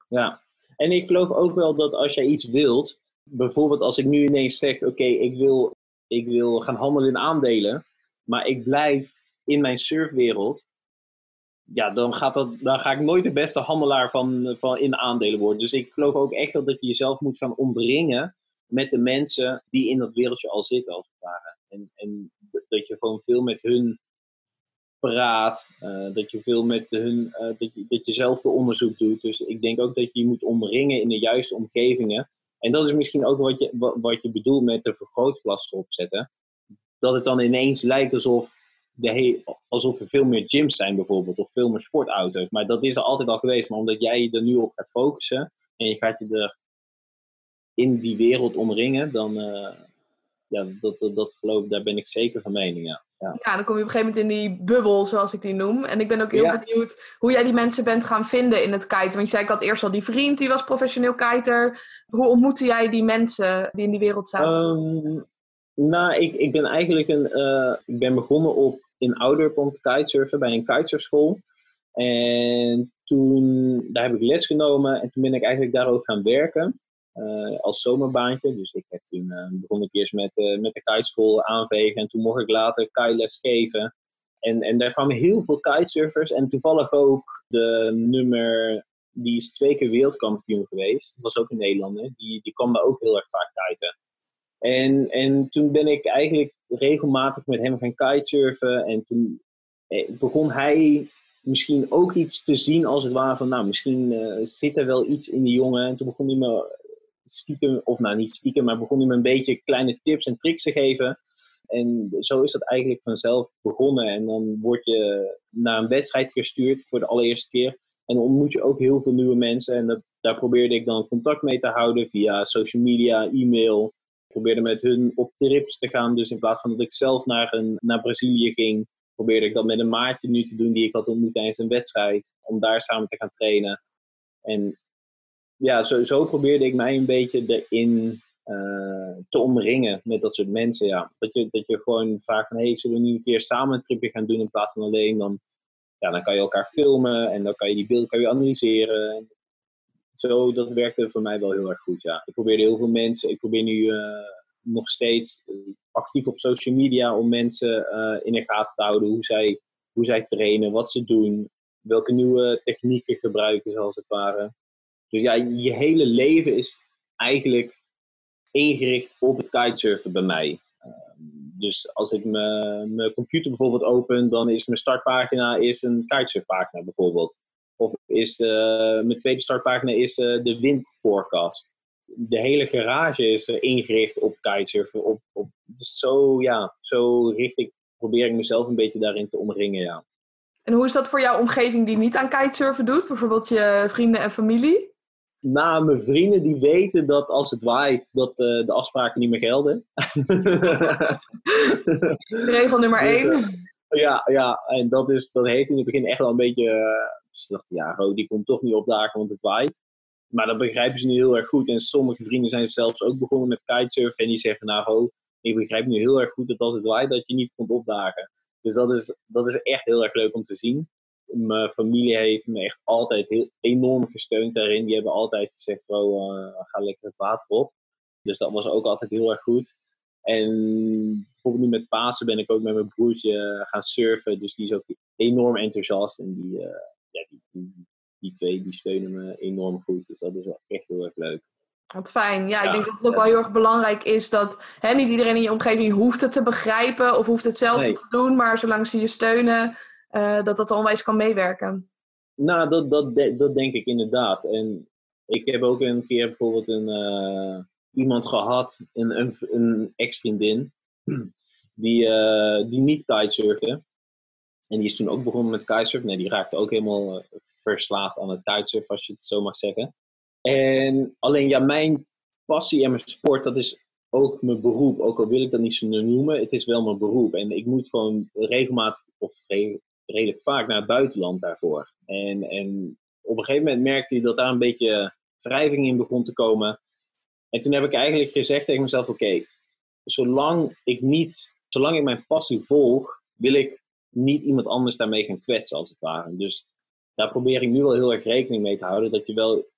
Ja. En ik geloof ook wel dat als jij iets wilt, bijvoorbeeld als ik nu ineens zeg: Oké, okay, ik, wil, ik wil gaan handelen in aandelen, maar ik blijf in mijn surfwereld, ja, dan, gaat dat, dan ga ik nooit de beste handelaar van, van in aandelen worden. Dus ik geloof ook echt dat je jezelf moet gaan omringen met de mensen die in dat wereldje al zitten, als het ware. En, en dat je gewoon veel met hun praat, uh, dat je veel met hun, uh, dat, je, dat je zelf veel onderzoek doet. Dus ik denk ook dat je je moet omringen in de juiste omgevingen. En dat is misschien ook wat je, wat je bedoelt met de vergrootglas erop zetten. Dat het dan ineens lijkt alsof de alsof er veel meer gyms zijn bijvoorbeeld, of veel meer sportauto's. Maar dat is er altijd al geweest. Maar omdat jij er nu op gaat focussen en je gaat je er in die wereld omringen, dan, uh, ja, dat, dat, dat geloof ik, daar ben ik zeker van mening, ja. Ja. ja. dan kom je op een gegeven moment in die bubbel, zoals ik die noem. En ik ben ook heel ja. benieuwd hoe jij die mensen bent gaan vinden in het kiten. Want je zei, ik had eerst al die vriend, die was professioneel kiter. Hoe ontmoette jij die mensen die in die wereld zaten? Um, nou, ik, ik ben eigenlijk een, uh, ik ben begonnen op in Ouderpont kitesurfen bij een kitesurfschool. En toen, daar heb ik les genomen en toen ben ik eigenlijk daar ook gaan werken. Uh, als zomerbaantje. Dus ik heb toen uh, begon ik eerst met, uh, met de kiteschool aanvegen en toen mocht ik later kiteles geven. En, en daar kwamen heel veel kitesurfers en toevallig ook de nummer, die is twee keer wereldkampioen geweest. Dat was ook een Nederlander. Die, die kwam daar ook heel erg vaak kiten. En, en toen ben ik eigenlijk regelmatig met hem gaan kitesurfen. En toen eh, begon hij misschien ook iets te zien als het ware van, nou, misschien uh, zit er wel iets in die jongen. En toen begon hij me stiekem, of nou niet stiekem, maar begon hij me een beetje kleine tips en tricks te geven. En zo is dat eigenlijk vanzelf begonnen. En dan word je naar een wedstrijd gestuurd voor de allereerste keer. En dan ontmoet je ook heel veel nieuwe mensen. En dat, daar probeerde ik dan contact mee te houden via social media, e-mail probeerde met hun op trips te gaan. Dus in plaats van dat ik zelf naar, een, naar Brazilië ging, probeerde ik dat met een maatje nu te doen die ik had ontmoet tijdens een wedstrijd. Om daar samen te gaan trainen. En ja, zo, zo probeerde ik mij een beetje erin uh, te omringen met dat soort mensen. Ja. Dat, je, dat je gewoon vraagt van, hey, zullen we nu een keer samen een tripje gaan doen in plaats van alleen? Dan, ja, dan kan je elkaar filmen en dan kan je die beelden kan je analyseren zo, dat werkte voor mij wel heel erg goed, ja. Ik probeerde heel veel mensen, ik probeer nu uh, nog steeds eh, actief op social media om mensen uh, in de gaten te houden hoe zij, hoe zij trainen, wat ze doen, welke nieuwe technieken gebruiken, zoals het ware. Dus ja, je hele leven is eigenlijk ingericht op het kitesurfen bij mij. dus als ik mijn computer bijvoorbeeld open, dan is mijn startpagina is een kitesurfpagina bijvoorbeeld. Of is uh, mijn tweede startpagina is uh, de windforecast. De hele garage is uh, ingericht op kitesurfen. Op, op, dus zo, ja, zo richt ik, probeer ik mezelf een beetje daarin te omringen, ja. En hoe is dat voor jouw omgeving die niet aan kitesurfen doet? Bijvoorbeeld je vrienden en familie? Nou, mijn vrienden die weten dat als het waait, dat uh, de afspraken niet meer gelden. <laughs> Regel nummer Dus, één. eh, ja, ja, en dat, is, dat heeft in het begin echt wel een beetje... eh, ze dachten, ja, Ro, die komt toch niet opdagen, want het waait. Maar dat begrijpen ze nu heel erg goed. En sommige vrienden zijn zelfs ook begonnen met kitesurfen. En die zeggen, nou Ro, ik begrijp nu heel erg goed dat als het waait, dat je niet komt opdagen. Dus dat is, dat is echt heel erg leuk om te zien. Mijn familie heeft me echt altijd heel, enorm gesteund daarin. Die hebben altijd gezegd, Ro, eh, ga lekker het water op. Dus dat was ook altijd heel erg goed. En bijvoorbeeld nu met Pasen ben ik ook met mijn broertje gaan surfen. Dus die is ook enorm enthousiast. En die, eh, ja, die, die, die twee die steunen me enorm goed. Dus dat is wel echt heel erg leuk. Wat fijn. Ja, ik denk dat het ook wel heel erg belangrijk is dat hè, niet iedereen in je omgeving hoeft het te begrijpen of hoeft hetzelfde Nee. te doen, maar zolang ze je steunen, eh, dat dat onwijs kan meewerken. Nou, dat, dat, dat denk ik inderdaad. En ik heb ook een keer bijvoorbeeld een, eh, iemand gehad, een, een, een ex-vriendin, die, eh, die niet kitesurfde. En die is toen ook begonnen met kitesurfen. Nee, die raakte ook helemaal eh, verslaafd aan het kitesurfen, als je het zo mag zeggen. En alleen ja, mijn passie en mijn sport, dat is ook mijn beroep. Ook al wil ik dat niet zo noemen, het is wel mijn beroep. En ik moet gewoon regelmatig, of re- redelijk vaak, naar het buitenland daarvoor. En, en op een gegeven moment merkte hij dat daar een beetje wrijving in begon te komen. En toen heb ik eigenlijk gezegd tegen mezelf: oké, zolang ik niet, zolang ik mijn passie volg, wil ik niet iemand anders daarmee gaan kwetsen, als het ware. Dus daar probeer ik nu wel heel erg rekening mee te houden. Dat je wel,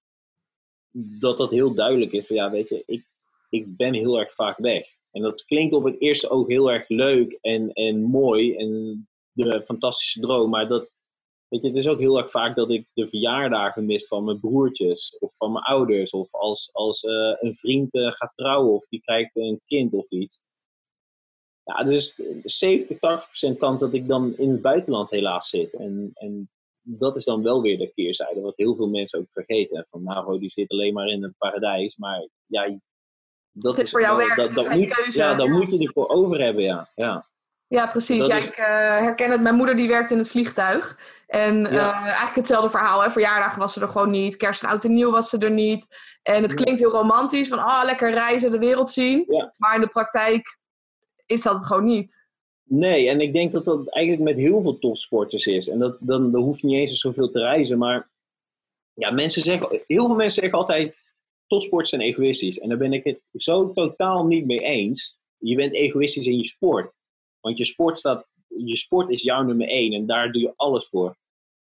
dat dat heel duidelijk is van ja, weet je, ik, ik ben heel erg vaak weg. En dat klinkt op het eerste oog heel erg leuk en, en mooi en de fantastische droom, maar dat, weet je, het is ook heel erg vaak dat ik de verjaardagen mis van mijn broertjes of van mijn ouders. Of als, als eh, een vriend eh, gaat trouwen of die krijgt een kind of iets. Ja, dus 70, 80% kans dat ik dan in het buitenland helaas zit. En, en dat is dan wel weer de keerzijde, wat heel veel mensen ook vergeten. Van Navo, die zit alleen maar in het paradijs. Maar ja, dat Het is voor jou werk, dat, dat moet, keuze. Ja, dan Ja. moet je ervoor over hebben, ja. ja. Ja, precies. Dat Ja, is- ik eh, herken het. Mijn moeder die werkt in het vliegtuig. En eh, eigenlijk hetzelfde verhaal. Hè. Verjaardagen was ze er gewoon niet. Kerst en oud en nieuw was ze er niet. En het klinkt heel romantisch. Van ah, lekker reizen, de wereld zien. Ja. Maar in de praktijk is dat het gewoon niet. Nee, en ik denk dat dat eigenlijk met heel veel topsporters is. En dat, dan, dan hoef je niet eens zoveel te reizen. Maar ja, mensen zeggen, heel veel mensen zeggen altijd: topsporters zijn egoïstisch. En daar ben ik het zo totaal niet mee eens. Je bent egoïstisch in je sport. Want je sport, staat, je sport is jouw nummer één en daar doe je alles voor.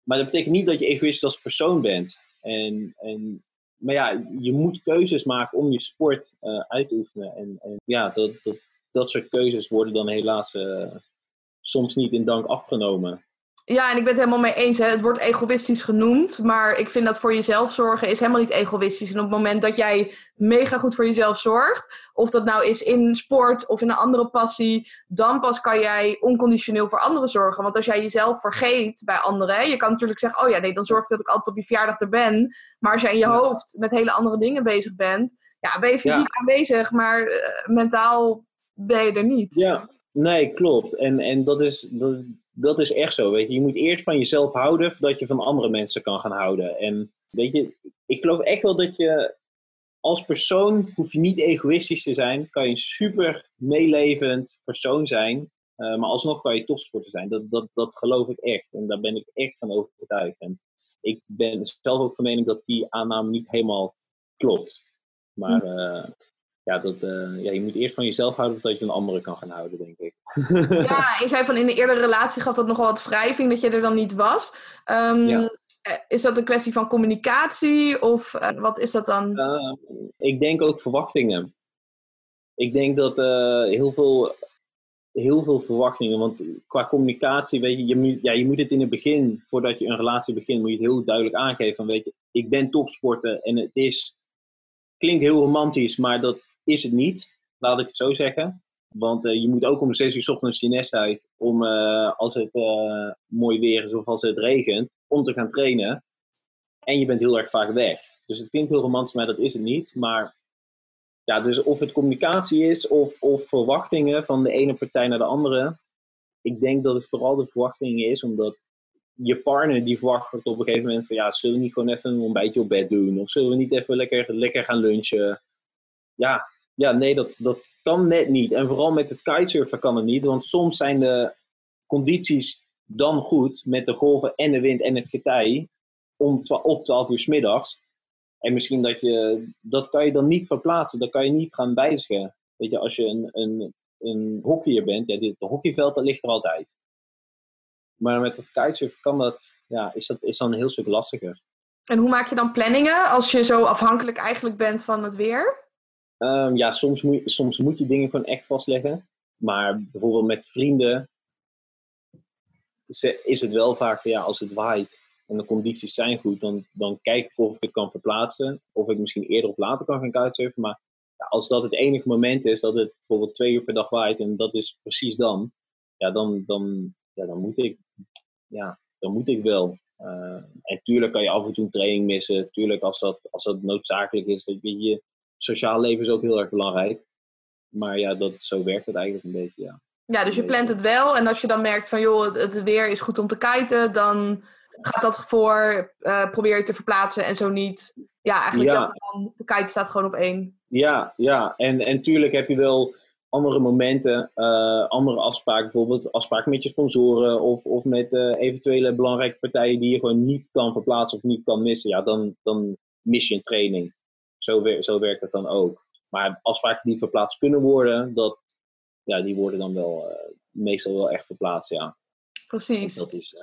Maar dat betekent niet dat je egoïstisch als persoon bent. En, en, maar ja, je moet keuzes maken om je sport eh, uit te oefenen. En, en ja, dat, dat, dat soort keuzes worden dan helaas eh, soms niet in dank afgenomen. Ja, en ik ben het helemaal mee eens. Hè. Het wordt egoïstisch genoemd. Maar ik vind dat voor jezelf zorgen is helemaal niet egoïstisch. En op het moment dat jij mega goed voor jezelf zorgt. Of dat nou is in sport of in een andere passie. Dan pas kan jij onconditioneel voor anderen zorgen. Want als jij jezelf vergeet bij anderen. hè, Je kan natuurlijk zeggen, oh ja, nee, dan zorg ik dat ik altijd op je verjaardag er ben. Maar als jij in je hoofd met hele andere dingen bezig bent. Ja, ben je fysiek Ja. aanwezig, maar eh, mentaal ben je er niet. Ja, nee, klopt. En, en dat, is, dat, dat is echt zo. Weet je. je moet eerst van jezelf houden voordat je van andere mensen kan gaan houden. En weet je, ik geloof echt wel dat je als persoon hoef je niet egoïstisch te zijn. Kan je een super meelevend persoon zijn. eh, maar alsnog kan je topsporter zijn. Dat, dat, dat geloof ik echt. En daar ben ik echt van overtuigd. En ik ben zelf ook van mening dat die aanname niet helemaal klopt. Maar eh, ja, dat, eh, ja, je moet eerst van jezelf houden voordat je van anderen kan gaan houden, denk ik. Ja, <laughs> je zei van in de eerdere relatie gaf dat nogal wat wrijving dat je er dan niet was. Ehm, Ja. eh, Is dat een kwestie van communicatie of eh, wat is dat dan? Uh, ik denk ook verwachtingen. Ik denk dat heel, veel, heel veel verwachtingen, want qua communicatie, weet je, je moet, ja, je moet het in het begin, voordat je een relatie begint, moet je het heel duidelijk aangeven van, weet je, ik ben topsporter en het is, klinkt heel romantisch, maar dat is het niet, laat ik het zo zeggen. Want uh, je moet ook om zes uur 's ochtends je nest uit om, uh, als het uh, mooi weer is of als het regent, om te gaan trainen. En je bent heel erg vaak weg. Dus het klinkt heel romantisch, maar dat is het niet. Maar ja, dus of het communicatie is of, of verwachtingen van de ene partij naar de andere. Ik denk dat het vooral de verwachtingen is, omdat je partner die verwacht op een gegeven moment van ja, zullen we niet gewoon even een ontbijtje op bed doen? Of zullen we niet even lekker, lekker gaan lunchen? Ja, ja nee, dat, dat kan net niet. En vooral met het kitesurfen kan het niet, want soms zijn de condities dan goed met de golven en de wind en het getij om op 12 uur s middags. En misschien dat je, dat kan je dan niet verplaatsen, dat kan je niet gaan wijzigen. Weet je, als je een, een, een hockeyer bent, ja, het hockeyveld dat ligt er altijd. Maar met het kitesurfen kan dat, ja, is dat is dan een heel stuk lastiger. En hoe maak je dan planningen als je zo afhankelijk eigenlijk bent van het weer? Um, ja, soms moet, je, soms moet je dingen gewoon echt vastleggen. Maar bijvoorbeeld met vrienden is het wel vaak van ja, als het waait en de condities zijn goed, dan, dan kijk ik of ik het kan verplaatsen. Of ik misschien eerder of later kan gaan kitesurfen. Maar ja, als dat het enige moment is dat het bijvoorbeeld twee uur per dag waait en dat is precies dan, ja, dan, dan, ja, dan moet ik ja, dan moet ik wel. Uh, en tuurlijk kan je af en toe training missen. Tuurlijk, als dat, als dat noodzakelijk is. Dat je, je sociaal leven is ook heel erg belangrijk. Maar ja, dat, zo werkt het eigenlijk een beetje, ja. Ja, dus je plant het wel. En als je dan merkt van, joh, het, weer is goed om te kiten, dan gaat dat voor, uh, probeer je te verplaatsen en zo niet. Ja, eigenlijk ja. Dan, de kite staat gewoon op één. Ja, ja. En, en tuurlijk heb je wel andere momenten, uh, andere afspraken, bijvoorbeeld afspraken met je sponsoren of, of met uh, eventuele belangrijke partijen die je gewoon niet kan verplaatsen of niet kan missen, ja, dan, dan mis je een training. Zo, zo werkt het dan ook. Maar afspraken die verplaatst kunnen worden, dat, ja, die worden dan wel uh, meestal wel echt verplaatst, ja. Precies. Dat is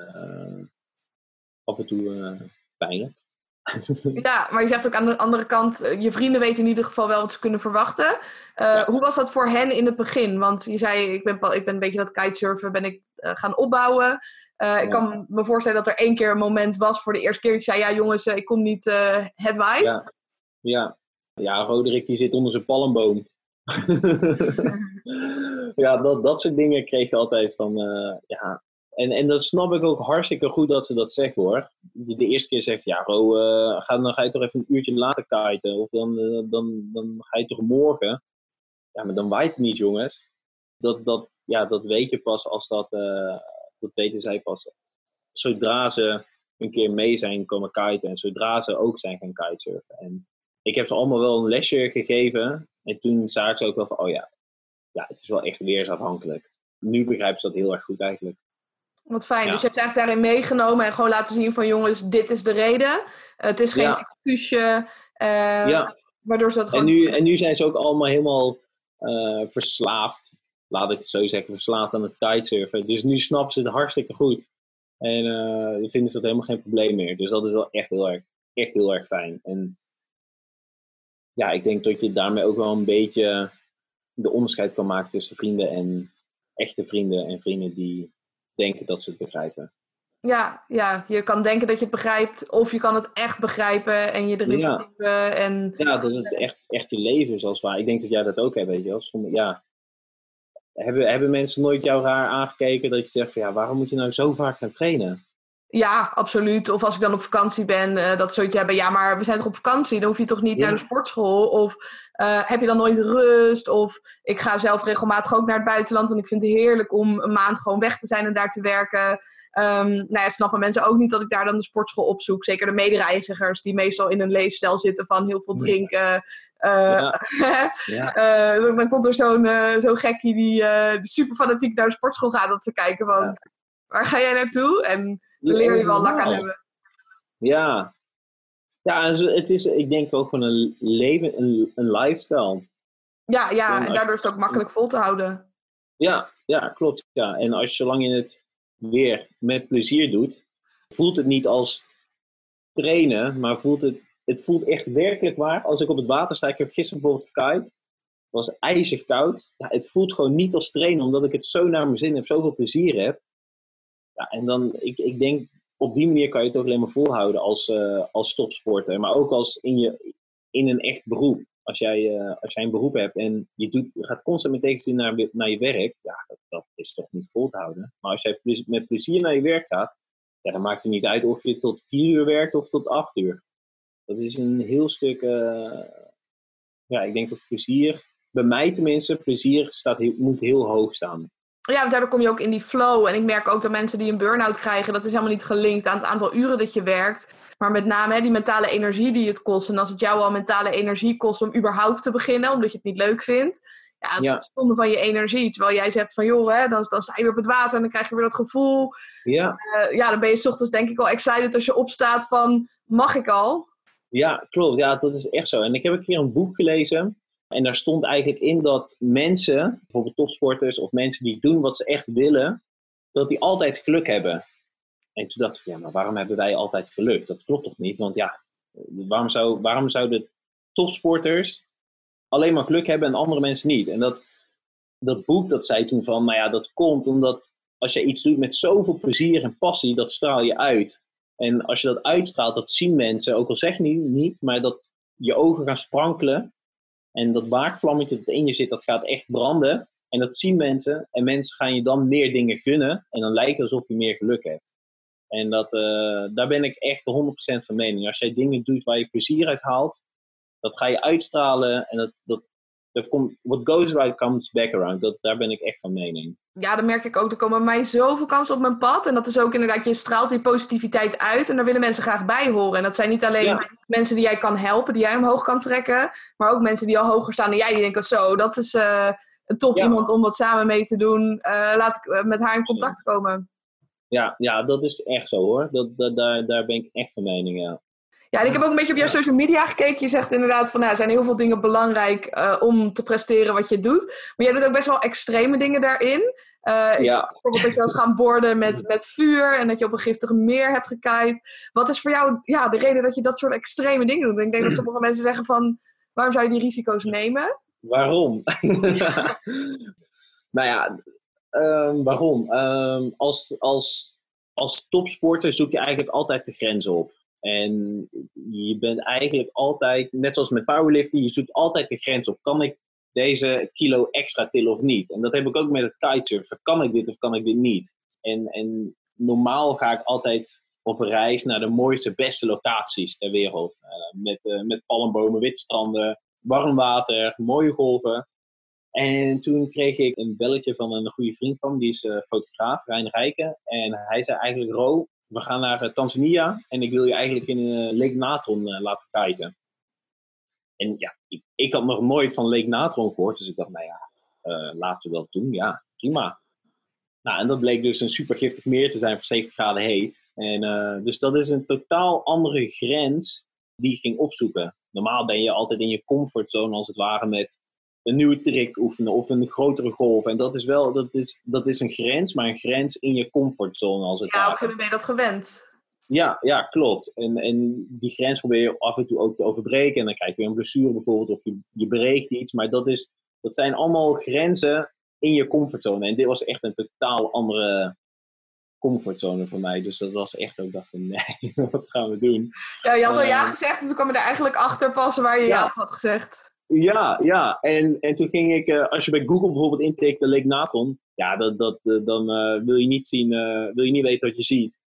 af en toe pijnlijk. <laughs> Ja, maar je zegt ook aan de andere kant, eh, je vrienden weten in ieder geval wel wat ze kunnen verwachten. Uh, Hoe was dat voor hen in het begin? Want je zei, ik ben, ik ben een beetje dat kitesurfen ben ik uh, gaan opbouwen. Uh, ik kan me voorstellen dat er één keer een moment was voor de eerste keer. Ik zei, ja jongens, ik kom niet, het waait. Ja. Ja. ja, Roderick die zit onder zijn palmboom. <laughs> ja, dat, dat soort dingen kreeg je altijd van, ja, en, en dat snap ik ook hartstikke goed dat ze dat zegt hoor. Die de eerste keer zegt, ja Ro, uh, ga, dan ga je toch even een uurtje later kiten. Of dan, uh, dan, dan ga je toch morgen. Ja, maar dan waait het niet jongens. Dat, dat, ja, dat weet je pas als dat, dat weten zij pas. Zodra ze een keer mee zijn komen kiten. En zodra ze ook zijn gaan kitesurfen. En ik heb ze allemaal wel een lesje gegeven. En toen zagen ze ook wel van, oh ja, ja het is wel echt weersafhankelijk. Nu begrijpen ze dat heel erg goed eigenlijk. Wat fijn. Dus je hebt eigenlijk daarin meegenomen en gewoon laten zien van jongens, dit is de reden. het is geen ja. excuusje. Uh, ja. Waardoor ze dat gewoon... En nu, en nu zijn ze ook allemaal helemaal uh, verslaafd. Laat ik het zo zeggen, verslaafd aan het kitesurfen. Dus nu snappen ze het hartstikke goed. En uh, vinden ze dat helemaal geen probleem meer. Dus dat is wel echt heel erg, echt heel erg fijn. En ja, ik denk dat je daarmee ook wel een beetje de onderscheid kan maken tussen vrienden en echte vrienden en vrienden die denken dat ze het begrijpen. Ja, ja, je kan denken dat je het begrijpt, of je kan het echt begrijpen en je erin ja. verdiepen. En... Ja, dat het echt, echt je leven is als waar. Ik denk dat jij dat ook hebt, weet je wel. ja. hebben, hebben mensen nooit jou raar aangekeken dat je zegt van ja, waarom moet je nou zo vaak gaan trainen? Ja, absoluut. Of als ik dan op vakantie ben, uh, dat zoiets hebben. Ja, maar we zijn toch op vakantie? Dan hoef je toch niet naar de sportschool? Of uh, heb je dan nooit rust? Of ik ga zelf regelmatig ook naar het buitenland. Want ik vind het heerlijk om een maand gewoon weg te zijn en daar te werken. Um, nou ja, snappen mensen ook niet dat ik daar dan de sportschool opzoek. Zeker de medereizigers die meestal in een leefstijl zitten van heel veel drinken. Uh, ja. <laughs> dan komt er zo'n zo'n gekkie die super fanatiek naar de sportschool gaat. Dat ze kijken van, waar ga jij naartoe? En leer je wel lak aan hebben. Ja. Ja, het is, ik denk ook gewoon een leven, een, een lifestyle. Ja, ja, en daardoor is het ook makkelijk vol te houden. Ja, ja, klopt. Ja. En als je zolang je het weer met plezier doet, voelt het niet als trainen, maar voelt het, het voelt echt werkelijk waar. Als ik op het water sta, ik heb gisteren bijvoorbeeld gekite, het was ijzig koud. Ja, het voelt gewoon niet als trainen, omdat ik het zo naar mijn zin heb, zoveel plezier heb. Ja, en dan, ik, ik denk, op die manier kan je het ook alleen maar volhouden als, uh, als topsporter. Maar ook als in, je, in een echt beroep. Als jij, uh, als jij een beroep hebt en je, doet, gaat constant met tegenzin naar, naar je werk, ja, dat, dat is toch niet vol te houden. Maar als jij met plezier naar je werk gaat, ja, dan maakt het niet uit of je tot vier uur werkt of tot acht uur. Dat is een heel stuk, uh, ja, ik denk dat plezier, bij mij tenminste, plezier staat moet heel hoog staan. Ja, daardoor kom je ook in die flow. En ik merk ook dat mensen die een burn-out krijgen, dat is helemaal niet gelinkt aan het aantal uren dat je werkt. Maar met name hè, die mentale energie die het kost. En als het jou al mentale energie kost om überhaupt te beginnen, omdat je het niet leuk vindt. Ja, dat is Ja. zonde van je energie. Terwijl jij zegt van joh, hè, dan, dan sta je weer op het water en dan krijg je weer dat gevoel. Ja, Eh, ja, dan ben je 's ochtends denk ik wel excited als je opstaat van mag ik al? ja, klopt. Ja, dat is echt zo. En ik heb een keer een boek gelezen. En daar stond eigenlijk in dat mensen, bijvoorbeeld topsporters of mensen die doen wat ze echt willen, dat die altijd geluk hebben. En toen dacht ik, ja, maar waarom hebben wij altijd geluk? Dat klopt toch niet? Want ja, waarom, zou, waarom zouden topsporters alleen maar geluk hebben en andere mensen niet? En dat, dat boek dat zei toen van, nou ja, dat komt omdat als je iets doet met zoveel plezier en passie, dat straal je uit. En als je dat uitstraalt, dat zien mensen, ook al zeg je niet, niet maar dat je ogen gaan sprankelen. En dat waakvlammetje dat in je zit, dat gaat echt branden. En dat zien mensen. En mensen gaan je dan meer dingen gunnen. En dan lijkt het alsof je meer geluk hebt. En dat, eh, daar ben ik echt 100% van mening. Als jij dingen doet waar je plezier uit haalt, dat ga je uitstralen. En dat, dat, dat komt, what goes right comes back around. Dat, daar ben ik echt van mening. Ja, dan merk ik ook, er komen bij mij zoveel kansen op mijn pad. En dat is ook inderdaad, je straalt die positiviteit uit. En daar willen mensen graag bij horen. En dat zijn niet alleen Ja. mensen die jij kan helpen, die jij omhoog kan trekken. Maar ook mensen die al hoger staan dan jij. Die denken, zo, dat is eh, een tof Ja. iemand om wat samen mee te doen. Eh, laat ik eh, met haar in contact komen. Ja, ja dat is echt zo hoor. Dat, dat, daar, daar ben ik echt van mening, ja. Ja, en ik heb ook een beetje op jouw social media gekeken. Je zegt inderdaad van, nou, er zijn heel veel dingen belangrijk eh, om te presteren wat je doet. Maar jij doet ook best wel extreme dingen daarin. Eh, ik Ja. bijvoorbeeld dat je was gaan borden met, met vuur en dat je op een giftige meer hebt gekaaid. Wat is voor jou ja, de reden dat je dat soort extreme dingen doet? Ik denk dat <clears throat> sommige mensen zeggen van, waarom zou je die risico's nemen? Waarom? <laughs> nou ja, ehm, waarom? Ehm, als, als, als topsporter zoek je eigenlijk altijd de grens op. En je bent eigenlijk altijd, net zoals met powerlifting, je zoekt altijd de grens op. Kan ik deze kilo extra tillen of niet? En dat heb ik ook met het kitesurfen. Kan ik dit of kan ik dit niet? En, en normaal ga ik altijd op reis naar de mooiste, beste locaties ter wereld. Eh, met, eh, met palmbomen, witstranden, warm water, mooie golven. En toen kreeg ik een belletje van een goede vriend van me, die is eh, fotograaf, Rijn Rijken. En hij zei eigenlijk, Ro, we gaan naar eh, Tanzania en ik wil je eigenlijk in eh, Lake Natron eh, laten kiten. En ja, ik, ik had nog nooit van Lake Natron gehoord, dus ik dacht, nou ja, laten we dat doen. Ja, prima. Nou, en dat bleek dus een super giftig meer te zijn voor 70 graden heet. En, dus dat is een totaal andere grens die ik ging opzoeken. Normaal ben je altijd in je comfortzone als het ware met een nieuwe trick oefenen of een grotere golf. En dat is wel, dat is, dat is een grens, maar een grens in je comfortzone als het Ja, op een ware. gegeven moment ben je dat gewend. Ja, ja, klopt. En, en die grens probeer je af en toe ook te overbreken. En dan krijg je weer een blessure bijvoorbeeld, of je, je breekt iets. Maar dat, is, dat zijn allemaal grenzen in je comfortzone. En dit was echt een totaal andere comfortzone voor mij. Dus dat was echt ook, dacht van, nee, <laughs> wat gaan we doen? Ja, je had al ja Eh, gezegd en toen kwam je er eigenlijk achter passen waar je ja, Ja. had gezegd. Ja, ja. En, en toen ging ik, eh, als je bij Google bijvoorbeeld intikt de Lake Natron, ja, dat, dat, eh, dan eh, wil je niet zien, wil je niet weten wat je ziet.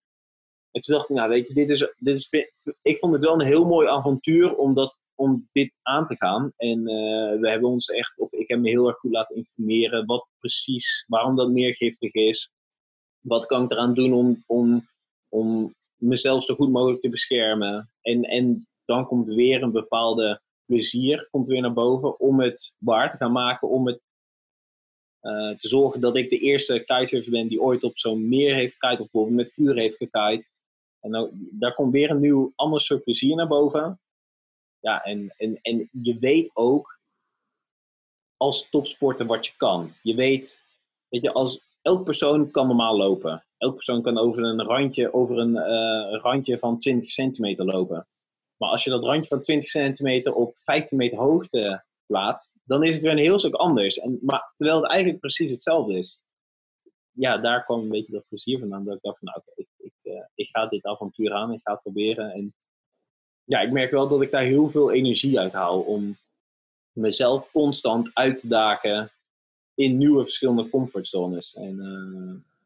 En toen dacht ik, nou weet je, dit is, dit is, ik vond het wel een heel mooi avontuur om, dat, om dit aan te gaan. En we hebben ons echt, of ik heb me heel erg goed laten informeren wat precies, waarom dat meer giftig is. Wat kan ik eraan doen om, om, om mezelf zo goed mogelijk te beschermen. En, en dan komt weer een bepaalde plezier komt weer naar boven om het waar te gaan maken, om het eh, te zorgen dat ik de eerste kitesurfer ben die ooit op zo'n meer heeft gekite of bijvoorbeeld met vuur heeft gekite. En nou, daar komt weer een nieuw ander soort plezier naar boven. Ja, en, en, en je weet ook als topsporter wat je kan. Je weet, weet je, als elk persoon kan normaal lopen. Elk persoon kan over een randje, over een eh, randje van 20 centimeter lopen. Maar als je dat randje van 20 centimeter op 15 meter hoogte plaatst, dan is het weer een heel stuk anders. En, maar terwijl het eigenlijk precies hetzelfde is. Ja, daar kwam een beetje dat plezier vandaan. Dat ik dacht van, nou, oké, ik, ik, eh, ik ga dit avontuur aan, ik ga het proberen. En ja, ik merk wel dat ik daar heel veel energie uit haal om mezelf constant uit te dagen in nieuwe verschillende comfortzones. En eh,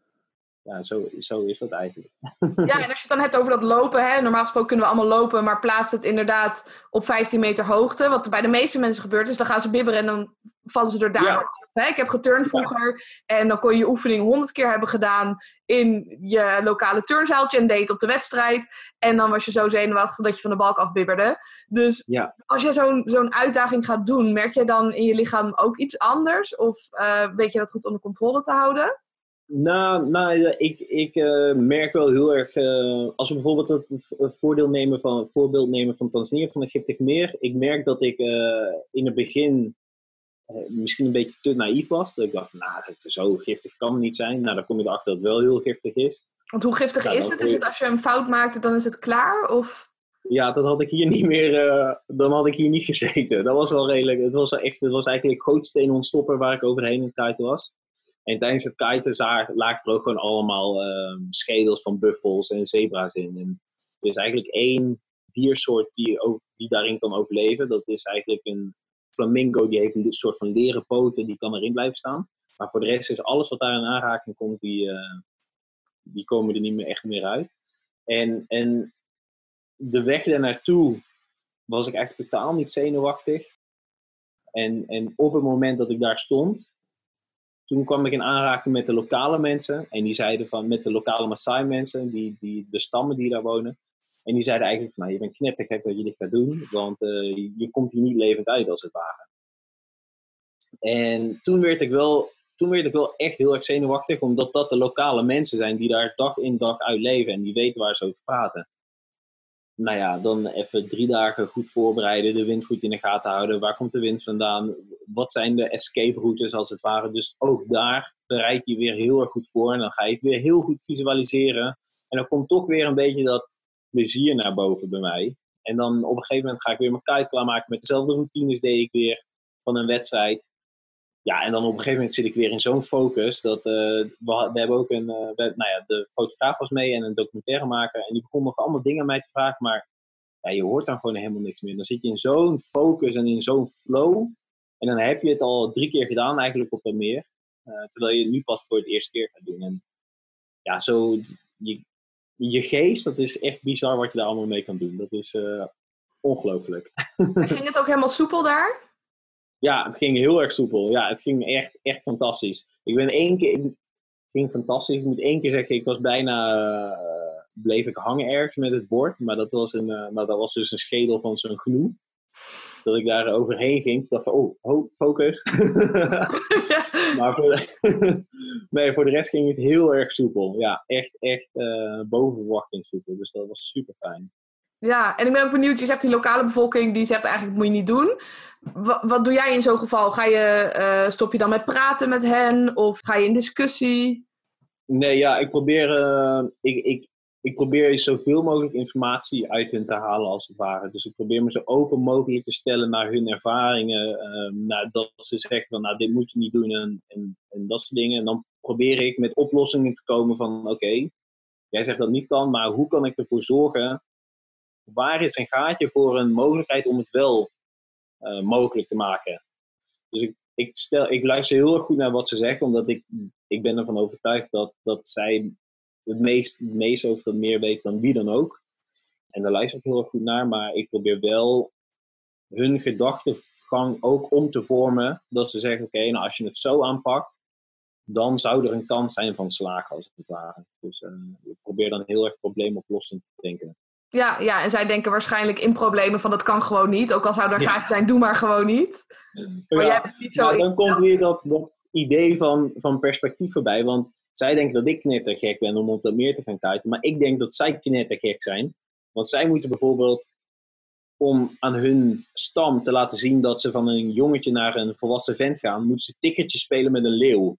ja, zo, zo is dat eigenlijk. Ja, en als je het dan hebt over dat lopen, hè, normaal gesproken kunnen we allemaal lopen, maar plaats het inderdaad op 15 meter hoogte. Wat bij de meeste mensen gebeurt is, dan gaan ze bibberen en dan vallen ze door daar Ja. Hè? Ik heb geturnd vroeger en dan kon je je oefening honderd keer hebben gedaan in je lokale turnzaaltje en deed op de wedstrijd. En dan was je zo zenuwachtig dat je van de balk afbibberde. Dus Ja. als je zo'n zo'n uitdaging gaat doen, merk je dan in je lichaam ook iets anders? Of eh, weet je dat goed onder controle te houden? Nou, nou ik, ik eh, merk wel heel erg, eh, als we bijvoorbeeld het voordeel nemen van, voorbeeld nemen van Tanzania, van het giftig meer. Ik merk dat ik eh, in het begin misschien een beetje te naïef was. Dat ik dacht, van, nou, dat zo giftig kan het niet zijn. Nou, dan kom je erachter dat het wel heel giftig is. Want hoe giftig Ja, is het? Is het als je een fout maakt, dan is het klaar? Of... Ja, dat had ik hier niet meer, dan had ik hier niet gezeten. Dat was wel redelijk, het was, echt, het was eigenlijk gootsteen ontstopper waar ik overheen in het kiten was. En tijdens het kiten lagen er ook gewoon allemaal eh, schedels van buffels en zebra's in. En er is eigenlijk één diersoort die, die daarin kan overleven. Dat is eigenlijk een flamingo, die heeft een soort van leren poten, die kan erin blijven staan. Maar voor de rest is alles wat daar in aanraking komt, die, eh, die komen er niet meer echt meer uit. En, en de weg daar naartoe was ik eigenlijk totaal niet zenuwachtig. En, en op het moment dat ik daar stond, toen kwam ik in aanraking met de lokale mensen. En die zeiden van, met de lokale Maasai mensen, die, die, de stammen die daar wonen. En die zeiden eigenlijk van, nou, je bent knettergek dat je dit gaat doen, want eh, je komt hier niet levend uit als het ware. En toen werd ik wel, toen werd ik wel echt heel erg zenuwachtig, omdat dat de lokale mensen zijn die daar dag in dag uit leven en die weten waar ze over praten. Nou ja, dan even drie dagen goed voorbereiden, de wind goed in de gaten houden. Waar komt de wind vandaan? Wat zijn de escape routes als het ware? Dus ook daar bereid je weer heel erg goed voor en dan ga je het weer heel goed visualiseren. En dan komt toch weer een beetje dat plezier naar boven bij mij. En dan op een gegeven moment ga ik weer mijn kite klaarmaken met dezelfde routines deed ik weer van een wedstrijd. Ja, en dan op een gegeven moment zit ik weer in zo'n focus dat eh, we, hebben ook een, eh, we- nou ja, de fotograaf was mee en een documentairemaker en die begon nog allemaal dingen aan mij te vragen, maar ja, je hoort dan gewoon helemaal niks meer. Dan zit je in zo'n focus en in zo'n flow en dan heb je het al drie keer gedaan eigenlijk op het meer, eh, terwijl je het nu pas voor het eerste keer gaat doen. En ja, zo, je, je geest, dat is echt bizar wat je daar allemaal mee kan doen. Dat is eh, ongelooflijk. Ging het ook helemaal soepel daar? Ja, het ging heel erg soepel. Ja, het ging echt, echt fantastisch. Ik ben één keer... Het ging fantastisch. Ik moet één keer zeggen, ik was bijna... eh, bleef ik hangen ergens met het bord. Maar dat was, een, eh, nou, dat was dus een schedel van zo'n gnoe. Dat ik daar overheen ging. Toen dacht ik, oh, ho, focus. <laughs> maar voor de, <laughs> nee, voor de rest ging het heel erg soepel. Ja, echt, echt eh, boven verwachting soepel. Dus dat was super fijn. Ja, en ik ben ook benieuwd, je zegt die lokale bevolking die zegt eigenlijk moet je niet doen. Wat, doe jij in zo'n geval? Ga je, eh, stop je dan met praten met hen of ga je in discussie? Nee, ja, ik probeer, eh, ik, ik, ik probeer zoveel mogelijk informatie uit hun te halen als het ware. Dus ik probeer me zo open mogelijk te stellen naar hun ervaringen. ehm, naar dat ze zeggen van, nou, dit moet je niet doen en, en, dat soort dingen. En dan probeer ik met oplossingen te komen van, oké, jij zegt dat niet kan, maar hoe kan ik ervoor zorgen? Waar is een gaatje voor een mogelijkheid om het wel eh, mogelijk te maken? Dus ik, ik, stel, ik luister heel erg goed naar wat ze zeggen, omdat ik, ik ben ervan overtuigd dat, dat zij het meest, het meest over dat meer weten dan wie dan ook. En daar luister ik heel erg goed naar, maar ik probeer wel hun gedachtegang ook om te vormen. Dat ze zeggen, oké, nou als je het zo aanpakt, dan zou er een kans zijn van slagen, als het ware. Dus eh, ik probeer dan heel erg probleemoplossend te denken. Ja, ja, en zij denken waarschijnlijk in problemen van dat kan gewoon niet. Ook al zou er Ja. zijn, doe maar gewoon niet. Maar Ja. jij bent niet zo... Dan komt weer dat, dat idee van, van perspectief voorbij. Want zij denken dat ik knettergek ben om op dat meer te gaan kiten. Maar ik denk dat zij knettergek zijn. Want zij moeten bijvoorbeeld, om aan hun stam te laten zien dat ze van een jongetje naar een volwassen vent gaan, moeten ze tikkertjes spelen met een leeuw.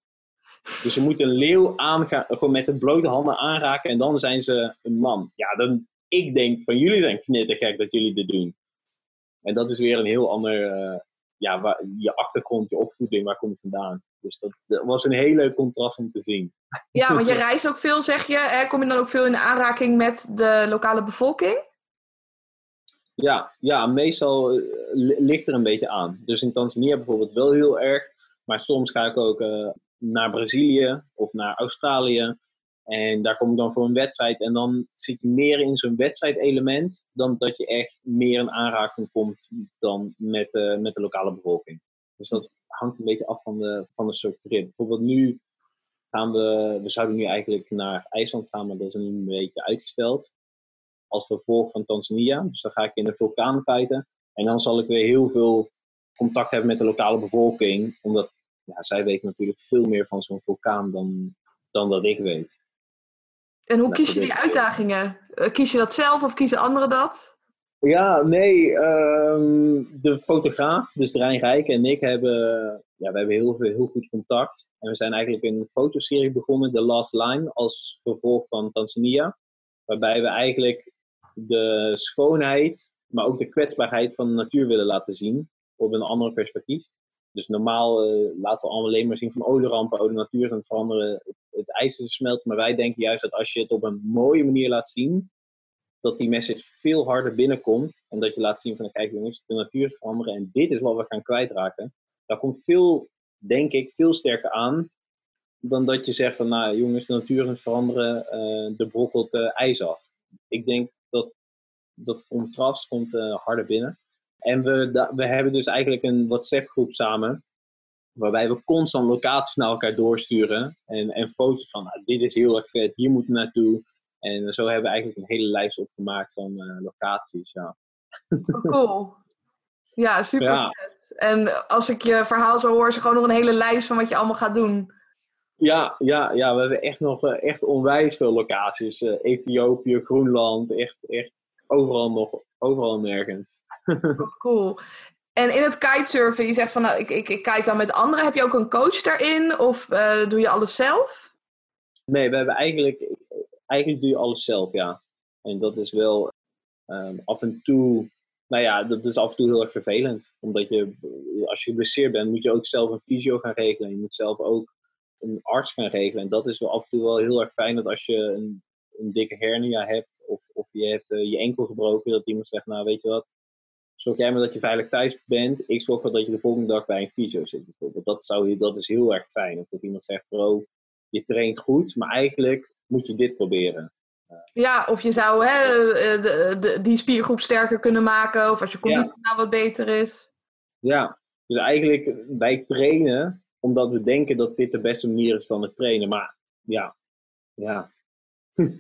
Dus ze moeten een leeuw aangaan, gewoon met de blote handen aanraken en dan zijn ze een man. Ja, dan, ik denk van jullie zijn knettergek dat jullie dit doen. En dat is weer een heel ander, eh, ja, waar, je achtergrond, je opvoeding, waar komt het vandaan? Dus dat, dat was een hele contrast om te zien. Ja, want je reist ook veel, zeg je. Hè? Kom je dan ook veel in aanraking met de lokale bevolking? Ja, ja meestal eh, li- ligt er een beetje aan. Dus in Tanzania bijvoorbeeld wel heel erg. Maar soms ga ik ook eh, naar Brazilië of naar Australië. En daar kom ik dan voor een wedstrijd. En dan zit je meer in zo'n wedstrijdelement. Dan dat je echt meer in aanraking komt dan met, eh, met de lokale bevolking. Dus dat hangt een beetje af van de, van de soort trip. Bijvoorbeeld nu gaan we, we zouden nu eigenlijk naar IJsland gaan, maar dat is nu een beetje uitgesteld. Als vervolg van Tanzania. Dus dan ga ik in de vulkaan kiten. En dan zal ik weer heel veel contact hebben met de lokale bevolking. Omdat ja, zij weten natuurlijk veel meer van zo'n vulkaan dan, dan dat ik weet. En hoe kies je die uitdagingen? Eh, kies je dat zelf of kiezen anderen dat? Ja, nee. ehm, de fotograaf, dus Rijn Rijk en ik hebben, ja, we hebben heel, veel, heel goed contact. En we zijn eigenlijk een fotoserie begonnen, The Last Line, als vervolg van Tanzania. Waarbij we eigenlijk de schoonheid, maar ook de kwetsbaarheid van de natuur willen laten zien. Op een ander perspectief. Dus normaal eh, laten we allemaal alleen maar zien van oh de rampen, oh natuur het veranderen, het, ijs is smelt. Maar wij denken juist dat als je het op een mooie manier laat zien, dat die message veel harder binnenkomt. En dat je laat zien van kijk jongens, de natuur is veranderen en dit is wat we gaan kwijtraken. Dat komt veel, denk ik, veel sterker aan dan dat je zegt van nou jongens, de natuur is veranderen, uh, er brokkelt uh, ijs af. Ik denk dat dat contrast komt harder binnen. En we, we hebben dus eigenlijk een WhatsApp-groep samen, waarbij we constant locaties naar elkaar doorsturen. En, en foto's van, nou, dit is heel erg vet, hier moeten we naartoe. En zo hebben we eigenlijk een hele lijst opgemaakt van uh, locaties. Ja. Oh, cool. Ja, super ja. vet. En als ik je verhaal zo hoor, is er gewoon nog een hele lijst van wat je allemaal gaat doen. Ja, ja, ja we hebben echt nog uh, echt onwijs veel locaties. Uh, Ethiopië, Groenland, echt, echt overal nog, overal nergens. <laughs> Wat cool. En in het kitesurfen, je zegt van nou, ik, ik, ik kite dan met anderen. Heb je ook een coach daarin of uh, doe je alles zelf? Nee, we hebben eigenlijk, eigenlijk doe je alles zelf, ja. En dat is wel um, af en toe, nou ja, dat is af en toe heel erg vervelend. Omdat je, als je geblesseerd bent, moet je ook zelf een fysio gaan regelen. Je moet zelf ook een arts gaan regelen. En dat is wel af en toe wel heel erg fijn dat als je een, een dikke hernia hebt of, of je hebt uh, je enkel gebroken, dat iemand zegt, nou weet je wat, zorg jij maar dat je veilig thuis bent. Ik zorg wel dat je de volgende dag bij een fysio zit bijvoorbeeld. Dat, zou, dat is heel erg fijn. Of dat iemand zegt, bro, je traint goed, maar eigenlijk moet je dit proberen. Ja, of je zou hè, de, de, die spiergroep sterker kunnen maken. Of als je conditie ja. nou wat beter is. Ja, dus eigenlijk wij trainen omdat we denken dat dit de beste manier is dan het trainen. Maar ja, ja.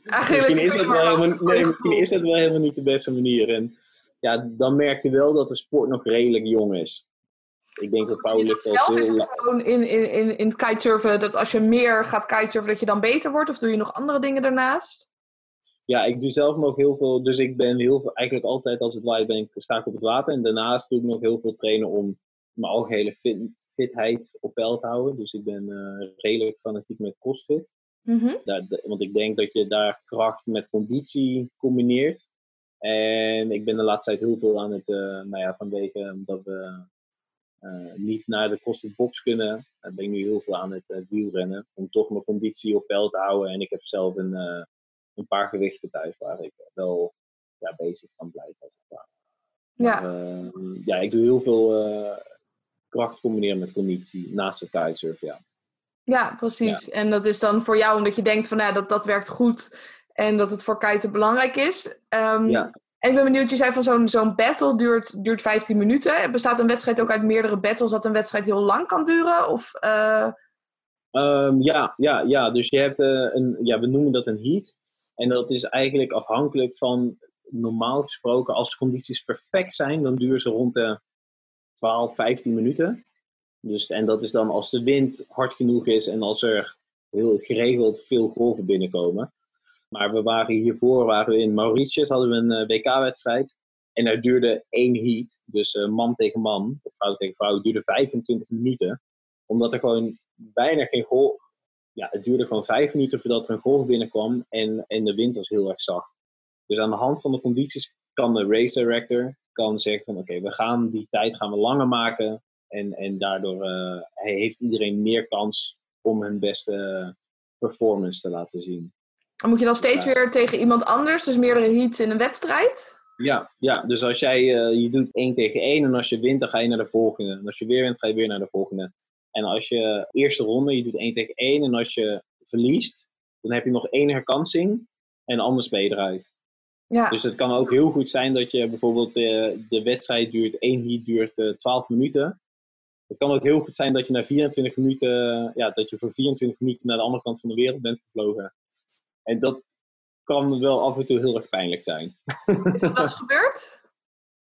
Eigenlijk is, dat wel helemaal, nee, is dat wel helemaal niet de beste manier. En ja, dan merk je wel dat de sport nog redelijk jong is. Ik denk dat zelf heel... is het gewoon in, in, in, in het kitesurfen dat als je meer gaat kitesurfen dat je dan beter wordt? Of doe je nog andere dingen daarnaast? Ja, ik doe zelf nog heel veel. Dus ik ben heel veel, eigenlijk altijd als het waait ben ik, sta ik op het water. En daarnaast doe ik nog heel veel trainen om mijn algehele fit, fitheid op peil te houden. Dus ik ben uh, redelijk fanatiek met crossfit. Mm -hmm. daar, want ik denk dat je daar kracht met conditie combineert. En ik ben de laatste tijd heel veel aan het, uh, nou ja, vanwege dat we uh, niet naar de CrossFit Box kunnen, ben ik nu heel veel aan het uh, wielrennen. Om toch mijn conditie op peil te houden. En ik heb zelf een, een paar gewichten thuis waar ik wel ja, bezig kan blijven. Ja. Maar, ja, ik doe heel veel kracht combineren met conditie naast het kitesurfen, ja. Ja, precies. Ja. En dat is dan voor jou omdat je denkt van nou, dat dat werkt goed en dat het voor kiten belangrijk is. Um, ja. En ik ben benieuwd, je zei van zo'n zo'n battle duurt, duurt 15 minuten. Bestaat een wedstrijd ook uit meerdere battles, dat een wedstrijd heel lang kan duren? Of, uh... um, ja, ja, ja, dus je hebt uh, een, ja, we noemen dat een heat. En dat is eigenlijk afhankelijk van, normaal gesproken, als de condities perfect zijn, dan duren ze rond de 12, 15 minuten. Dus, en dat is dan als de wind hard genoeg is en als er heel geregeld veel golven binnenkomen. Maar we waren hiervoor, waren we in Mauritius, hadden we een uh, WK-wedstrijd. En daar duurde één heat, dus uh, man tegen man, of vrouw tegen vrouw, duurde 25 minuten. Omdat er gewoon bijna geen golf... Ja, het duurde gewoon vijf minuten voordat er een golf binnenkwam en, en de wind was heel erg zacht. Dus aan de hand van de condities kan de race director kan zeggen van oké, we gaan die tijd gaan we langer maken. En, en daardoor uh, heeft iedereen meer kans om hun beste performance te laten zien. En moet je dan steeds ja. weer tegen iemand anders, dus meerdere heats in een wedstrijd? Ja, ja. dus als jij uh, je doet één tegen één en als je wint, dan ga je naar de volgende. En als je weer wint, ga je weer naar de volgende. En als je eerste ronde, je doet één tegen één en als je verliest, dan heb je nog één herkansing en anders ben je eruit. Ja. Dus het kan ook heel goed zijn dat je bijvoorbeeld de, de wedstrijd duurt, één heat duurt uh, 12 minuten. Het kan ook heel goed zijn dat je na 24 minuten, ja, dat je voor 24 minuten naar de andere kant van de wereld bent gevlogen. En dat kan wel af en toe heel erg pijnlijk zijn. Is dat wel eens gebeurd? <laughs>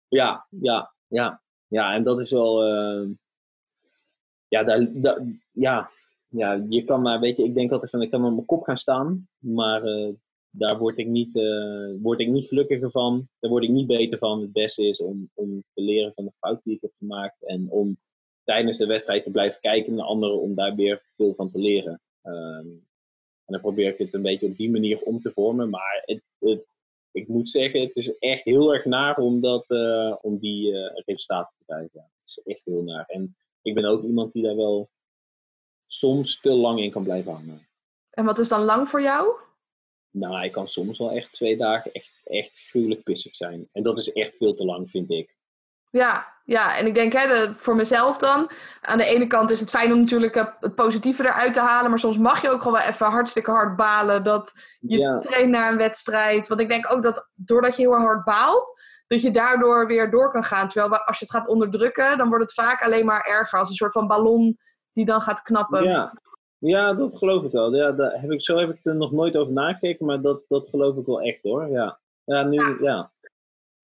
Ja, ja, ja. Ja, en dat is wel. Uh, ja, daar, daar, ja, ja, je kan maar, weet je, ik denk altijd van ik kan op mijn kop gaan staan, maar uh, daar word ik, niet, uh, word ik niet gelukkiger van. Daar word ik niet beter van. Het beste is om, om te leren van de fout die ik heb gemaakt en om tijdens de wedstrijd te blijven kijken naar anderen om daar weer veel van te leren. Um, en dan probeer ik het een beetje op die manier om te vormen. Maar het, het, ik moet zeggen, het is echt heel erg naar om, dat, uh, om die uh, resultaten te krijgen. Ja, het is echt heel naar. En ik ben ook iemand die daar wel soms te lang in kan blijven hangen. En wat is dan lang voor jou? Nou, ik kan soms wel echt twee dagen echt, echt gruwelijk pissig zijn. En dat is echt veel te lang, vind ik. Ja, ja, en ik denk hè, de, voor mezelf dan. Aan de ene kant is het fijn om natuurlijk het positieve eruit te halen. Maar soms mag je ook gewoon wel even hartstikke hard balen. Dat je ja. traint naar een wedstrijd. Want ik denk ook dat doordat je heel hard baalt. Dat je daardoor weer door kan gaan. Terwijl als je het gaat onderdrukken. Dan wordt het vaak alleen maar erger. Als een soort van ballon die dan gaat knappen. Ja, ja dat geloof ik wel. Ja, daar heb ik, zo heb ik er nog nooit over nagekeken. Maar dat, dat geloof ik wel echt hoor. Ja, ja nu ja. ja.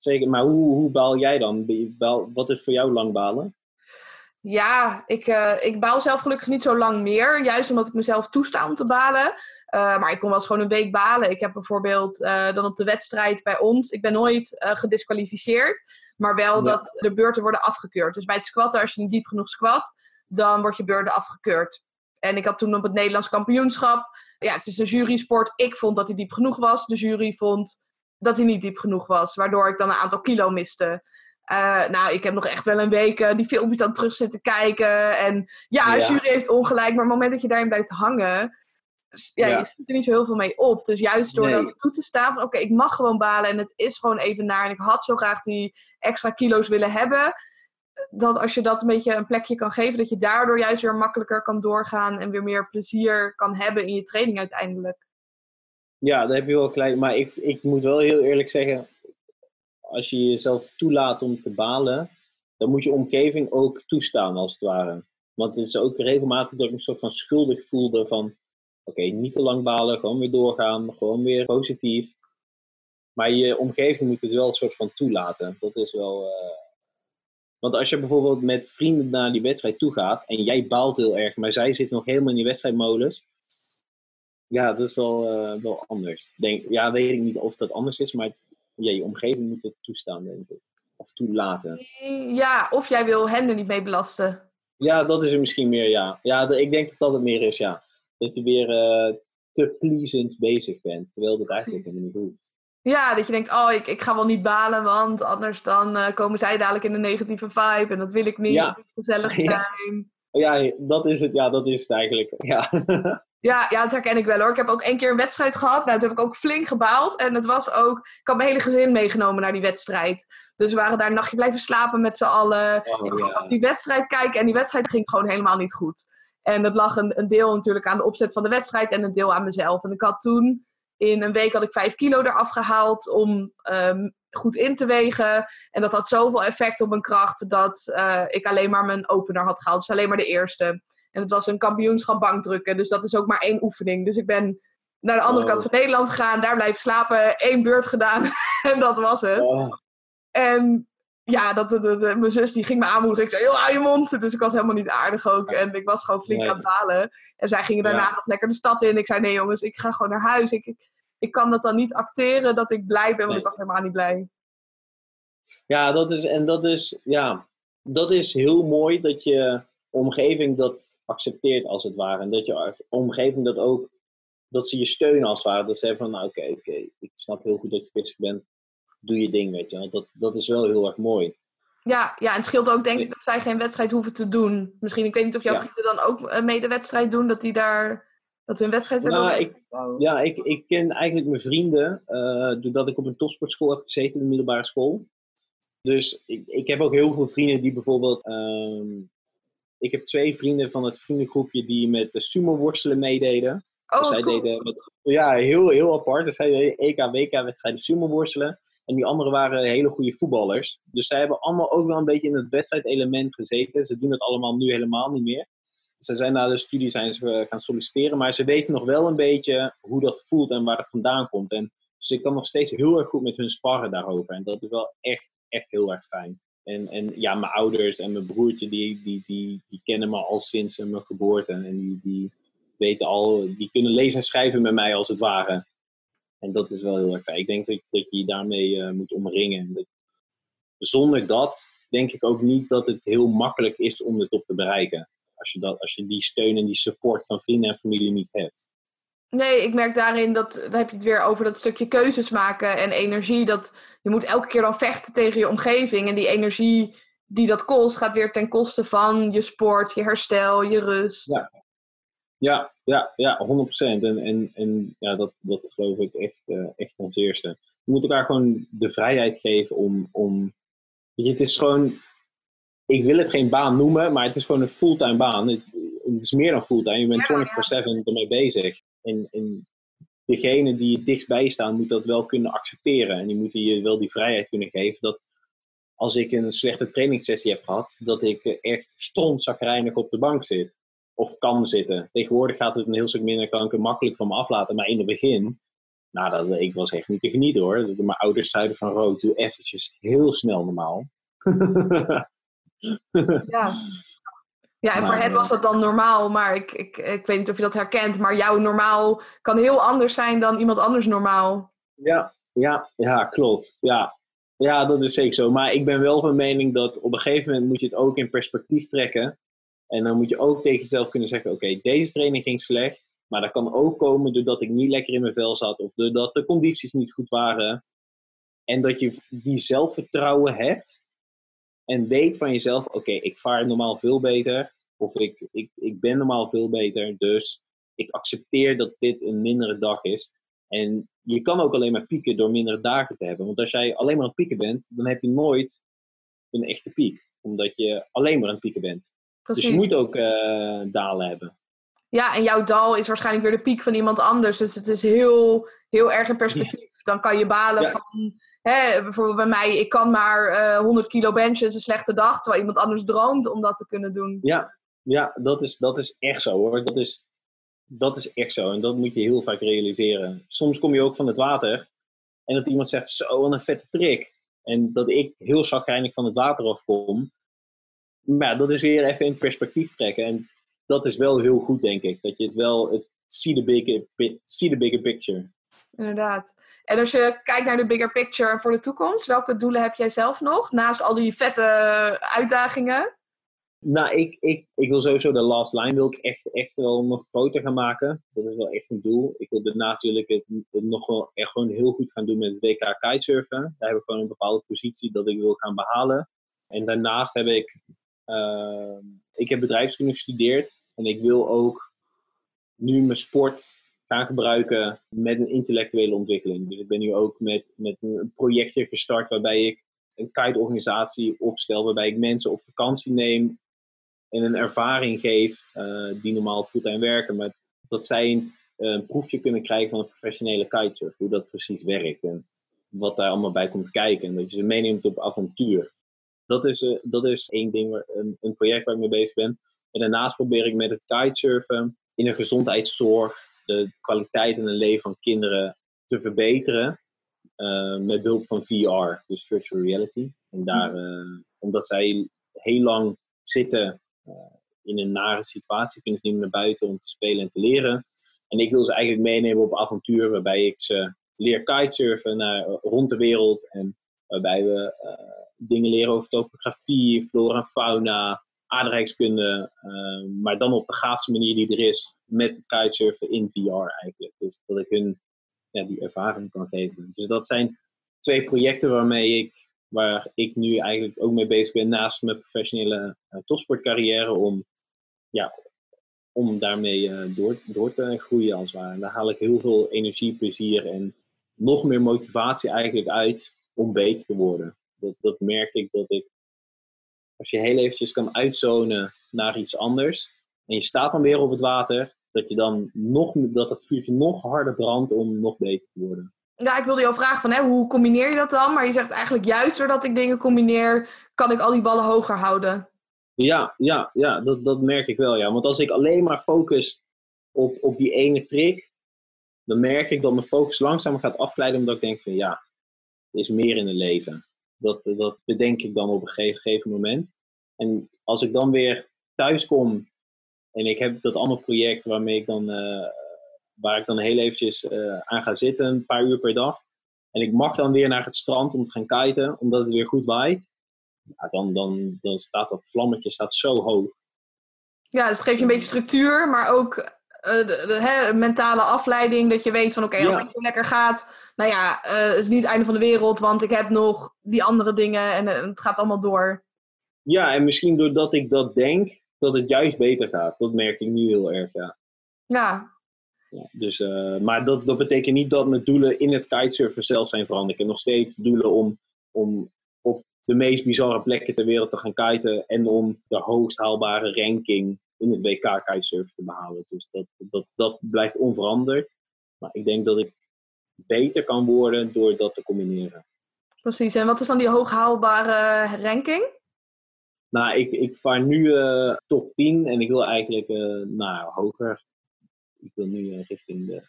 Zeker, maar hoe, hoe baal jij dan? Wat is voor jou lang balen? Ja, ik, uh, ik baal zelf gelukkig niet zo lang meer. Juist omdat ik mezelf toesta om te balen. Uh, maar ik kon wel eens gewoon een week balen. Ik heb bijvoorbeeld uh, dan op de wedstrijd bij ons... Ik ben nooit gedisqualificeerd. Maar wel ja. dat de beurten worden afgekeurd. Dus bij het squatten, als je niet diep genoeg squat... dan wordt je beurten afgekeurd. En ik had toen op het Nederlands kampioenschap... Ja, het is een jury-sport. Ik vond dat hij diep genoeg was. De jury vond dat hij niet diep genoeg was. Waardoor ik dan een aantal kilo miste. Uh, nou, ik heb nog echt wel een week uh, die filmpjes aan terug zitten kijken. En ja, ja. jury heeft ongelijk. Maar op het moment dat je daarin blijft hangen... Ja, ja. je zit er niet zo heel veel mee op. Dus juist door nee. dat toe te staan van... Oké, okay, ik mag gewoon balen en het is gewoon even naar. En ik had zo graag die extra kilo's willen hebben. Dat als je dat een beetje een plekje kan geven... Dat je daardoor juist weer makkelijker kan doorgaan. En weer meer plezier kan hebben in je training uiteindelijk. Ja, daar heb je wel gelijk. Maar ik, ik moet wel heel eerlijk zeggen, als je jezelf toelaat om te balen, dan moet je omgeving ook toestaan, als het ware. Want het is ook regelmatig dat ik een soort van schuldig voelde van, oké, niet te lang balen, gewoon weer doorgaan, gewoon weer positief. Maar je omgeving moet het wel een soort van toelaten. Dat is wel... Uh... Want als je bijvoorbeeld met vrienden naar die wedstrijd toe gaat en jij baalt heel erg, maar zij zit nog helemaal in die wedstrijdmodus, ja, dat is wel, uh, wel anders. Denk, ja, weet ik niet of dat anders is, maar ja, je omgeving moet het toestaan, denk ik. Of toelaten. Ja, of jij wil hen er niet mee belasten. Ja, dat is er misschien meer, ja. Ja, ik denk dat dat het meer is, ja. Dat je weer uh, te pleasend bezig bent, terwijl dat eigenlijk helemaal niet hoeft. Ja, dat je denkt, oh, ik, ik ga wel niet balen, want anders dan uh, komen zij dadelijk in de negatieve vibe en dat wil ik niet. Ja. gezellig <laughs> zijn. Ja. ja, dat is het, ja, dat is het eigenlijk. Ja. <laughs> Ja, ja, dat herken ik wel hoor. Ik heb ook één keer een wedstrijd gehad. Nou, toen heb ik ook flink gebaald. En het was ook... Ik had mijn hele gezin meegenomen naar die wedstrijd. Dus we waren daar een nachtje blijven slapen met z'n allen. Oh, ja. Die wedstrijd kijken. En die wedstrijd ging gewoon helemaal niet goed. En dat lag een, een deel natuurlijk aan de opzet van de wedstrijd. En een deel aan mezelf. En ik had toen... In een week had ik vijf kilo eraf gehaald om um, goed in te wegen. En dat had zoveel effect op mijn kracht dat uh, ik alleen maar mijn opener had gehaald. Dus alleen maar de eerste. En het was een kampioenschap bankdrukken. Dus dat is ook maar één oefening. Dus ik ben naar de andere oh. kant van Nederland gegaan. Daar blijven slapen. één beurt gedaan. <laughs> en dat was het. Oh. En ja, dat, dat, dat, mijn zus die ging me aanmoedigen. Ik zei, heel hou je mond. Dus ik was helemaal niet aardig ook. En ik was gewoon flink nee. aan het balen. En zij gingen daarna ja. nog lekker de stad in. Ik zei, nee jongens, ik ga gewoon naar huis. Ik, ik, ik kan dat dan niet acteren dat ik blij ben. Want nee. ik was helemaal niet blij. Ja, dat is, en dat is, ja, dat is heel mooi dat je omgeving dat accepteert als het ware. En dat je omgeving dat ook, dat ze je steunen als het ware. Dat ze zeggen van, nou oké, okay, okay, ik snap heel goed dat je pissig bent. Doe je ding, weet je wel. Dat, dat is wel heel erg mooi. Ja, ja, en het scheelt ook denk ik dat zij geen wedstrijd hoeven te doen. Misschien, ik weet niet of jouw ja. vrienden dan ook uh, mee de wedstrijd doen, dat die daar, dat hun wedstrijd hebben. Nou, ik, ja, ik, ik ken eigenlijk mijn vrienden, uh, doordat ik op een topsportschool heb gezeten, in de middelbare school. Dus ik, ik heb ook heel veel vrienden die bijvoorbeeld um, ik heb twee vrienden van het vriendengroepje die met de sumo worstelen meededen. Oh, Dus zij deden met, ja, heel, heel apart. Dus zij deden EK, WK-wedstrijden sumo worstelen. En die anderen waren hele goede voetballers. Dus zij hebben allemaal ook wel een beetje in het wedstrijdelement gezeten. Ze doen het allemaal nu helemaal niet meer. Ze zijn na de studie zijn ze eh, gaan solliciteren. Maar ze weten nog wel een beetje hoe dat voelt en waar het vandaan komt. En dus ik kan nog steeds heel erg goed met hun sparren daarover. En dat is wel echt, echt heel erg fijn. En, en ja, mijn ouders en mijn broertje, die, die, die, die kennen me al sinds mijn geboorte. En die, die weten al, die kunnen lezen en schrijven met mij als het ware. En dat is wel heel erg fijn. Ik denk dat, je je daarmee uh, moet omringen. Zonder dat denk ik ook niet dat het heel makkelijk is om het op te bereiken. Als je, dat, als je die steun en die support van vrienden en familie niet hebt. Nee, ik merk daarin dat, dan heb je het weer over dat stukje keuzes maken en energie. Dat je moet elke keer dan vechten tegen je omgeving. En die energie die dat kost, gaat weer ten koste van je sport, je herstel, je rust. Ja, ja, ja, ja 100%. En, en, en ja, dat, dat geloof ik echt, uh, echt als eerste. Je moet elkaar gewoon de vrijheid geven om. om het is gewoon. Ik wil het geen baan noemen, maar het is gewoon een fulltime baan. Het, het is meer dan fulltime. Je bent 24-7 ermee bezig. En, en degene die het dichtstbij staan, moet dat wel kunnen accepteren. En die moeten je wel die vrijheid kunnen geven dat als ik een slechte trainingssessie heb gehad, dat ik echt strontzakrijnig op de bank zit. Of kan zitten. Tegenwoordig gaat het een heel stuk minder, kan ik het makkelijk van me aflaten. Maar in het begin, nou, dat, ik was echt niet te genieten hoor. Mijn ouders zeiden van, Rood, doe eventjes heel snel normaal. <laughs> <laughs> ja. Ja, en voor hen was dat dan normaal, maar ik, ik, ik weet niet of je dat herkent, maar jouw normaal kan heel anders zijn dan iemand anders normaal. Ja, ja, ja, klopt. Ja. ja, dat is zeker zo. Maar ik ben wel van mening dat op een gegeven moment moet je het ook in perspectief trekken. En dan moet je ook tegen jezelf kunnen zeggen, oké, deze training ging slecht, maar dat kan ook komen doordat ik niet lekker in mijn vel zat of doordat de condities niet goed waren. En dat je die zelfvertrouwen hebt en weet van jezelf, oké, ik vaar normaal veel beter. Of ik, ik, ik ben normaal veel beter. Dus ik accepteer dat dit een mindere dag is. En je kan ook alleen maar pieken door mindere dagen te hebben. Want als jij alleen maar aan het pieken bent, dan heb je nooit een echte piek. Omdat je alleen maar aan het pieken bent. Precies. Dus je moet ook uh, dalen hebben. Ja, en jouw dal is waarschijnlijk weer de piek van iemand anders. Dus het is heel, heel erg in perspectief. Dan kan je balen van, hè, bijvoorbeeld bij mij, ik kan maar uh, 100 kilo benchen, is een slechte dag. Terwijl iemand anders droomt om dat te kunnen doen. Ja, ja, dat is, dat is echt zo hoor. Dat is, dat is echt zo. En dat moet je heel vaak realiseren. Soms kom je ook van het water en dat iemand zegt, zo, wat een vette trick. En dat ik heel zagrijnig van het water afkom. Maar dat is weer even in perspectief trekken. En dat is wel heel goed, denk ik. Dat je het wel, het, see, bigger, see the bigger picture. Inderdaad. En als je kijkt naar de bigger picture voor de toekomst, welke doelen heb jij zelf nog? Naast al die vette uitdagingen? Nou, ik, ik, ik wil sowieso de last line wil ik echt, echt wel nog groter gaan maken. Dat is wel echt een doel. Ik wil, daarnaast wil ik het, nog wel echt gewoon heel goed gaan doen met het WK kitesurfen. Daar heb ik gewoon een bepaalde positie dat ik wil gaan behalen. En daarnaast heb ik, uh, ik heb bedrijfskunde gestudeerd. En ik wil ook nu mijn sport gaan gebruiken met een intellectuele ontwikkeling. Dus ik ben nu ook met, met een projectje gestart waarbij ik een kite-organisatie opstel. Waarbij ik mensen op vakantie neem en een ervaring geef uh, die normaal fulltime werken, maar dat zij een, proefje kunnen krijgen van een professionele kitesurf, hoe dat precies werkt en wat daar allemaal bij komt kijken en dat je ze meeneemt op avontuur. Dat is, uh, dat is één ding, waar, een, een project waar ik mee bezig ben. En daarnaast probeer ik met het kitesurfen in een gezondheidszorg de, kwaliteit en het leven van kinderen te verbeteren. Uh, met behulp van VR, dus virtual reality. En daar, omdat zij heel lang zitten eh, in een nare situatie. Kunnen ze niet meer naar buiten om te spelen en te leren. En ik wil ze eigenlijk meenemen op avontuur waarbij ik ze leer kitesurfen naar, eh, rond de wereld. En waarbij we uh, dingen leren over topografie, flora en fauna, aardrijkskunde. Maar dan op de gaafste manier die er is met het kitesurfen in VR eigenlijk. Dus dat ik hun die ervaring kan geven. Dus dat zijn twee projecten waarmee ik waar ik nu eigenlijk ook mee bezig ben naast mijn professionele uh, topsportcarrière om, ja, om daarmee uh, door, door te groeien als het ware. Daar haal ik heel veel energie, plezier en nog meer motivatie eigenlijk uit om beter te worden. Dat, dat merk ik dat ik, als je heel eventjes kan uitzonen naar iets anders en je staat dan weer op het water, dat je dan nog, dat het vuurtje nog harder brandt om nog beter te worden. Ja, ik wilde jou vragen van, hè, hoe combineer je dat dan? Maar je zegt eigenlijk juist doordat ik dingen combineer, kan ik al die ballen hoger houden. Ja, ja, ja dat, dat merk ik wel, ja. Want als ik alleen maar focus op, op die ene trick, dan merk ik dat mijn focus langzaam gaat afglijden, omdat ik denk van, ja, er is meer in het leven. Dat, dat bedenk ik dan op een gegeven moment. En als ik dan weer thuis kom en ik heb dat andere project waarmee ik dan, uh, waar ik dan heel eventjes uh, aan ga zitten, een paar uur per dag. En ik mag dan weer naar het strand om te gaan kiten, omdat het weer goed waait. Ja, dan, dan, dan staat dat vlammetje staat zo hoog. Ja, dus het geeft je een beetje structuur, maar ook uh, de, de hè, mentale afleiding. Dat je weet van oké, okay, als het zo lekker gaat, nou ja, het is niet het einde van de wereld, want ik heb nog die andere dingen en het gaat allemaal door. Ja, en misschien doordat ik dat denk, dat het juist beter gaat. Dat merk ik nu heel erg, ja. Ja. Ja dus, uh, maar dat, dat betekent niet dat mijn doelen in het kitesurfen zelf zijn veranderd. Ik heb nog steeds doelen om, om op de meest bizarre plekken ter wereld te gaan kiten. En om de hoogst haalbare ranking in het WK kitesurfen te behalen. Dus dat, dat, dat blijft onveranderd. Maar ik denk dat ik beter kan worden door dat te combineren. Precies. En wat is dan die hoog haalbare ranking? Nou, ik, ik vaar nu uh, top 10 en ik wil eigenlijk uh, nou, hoger. Ik wil nu uh, richting de.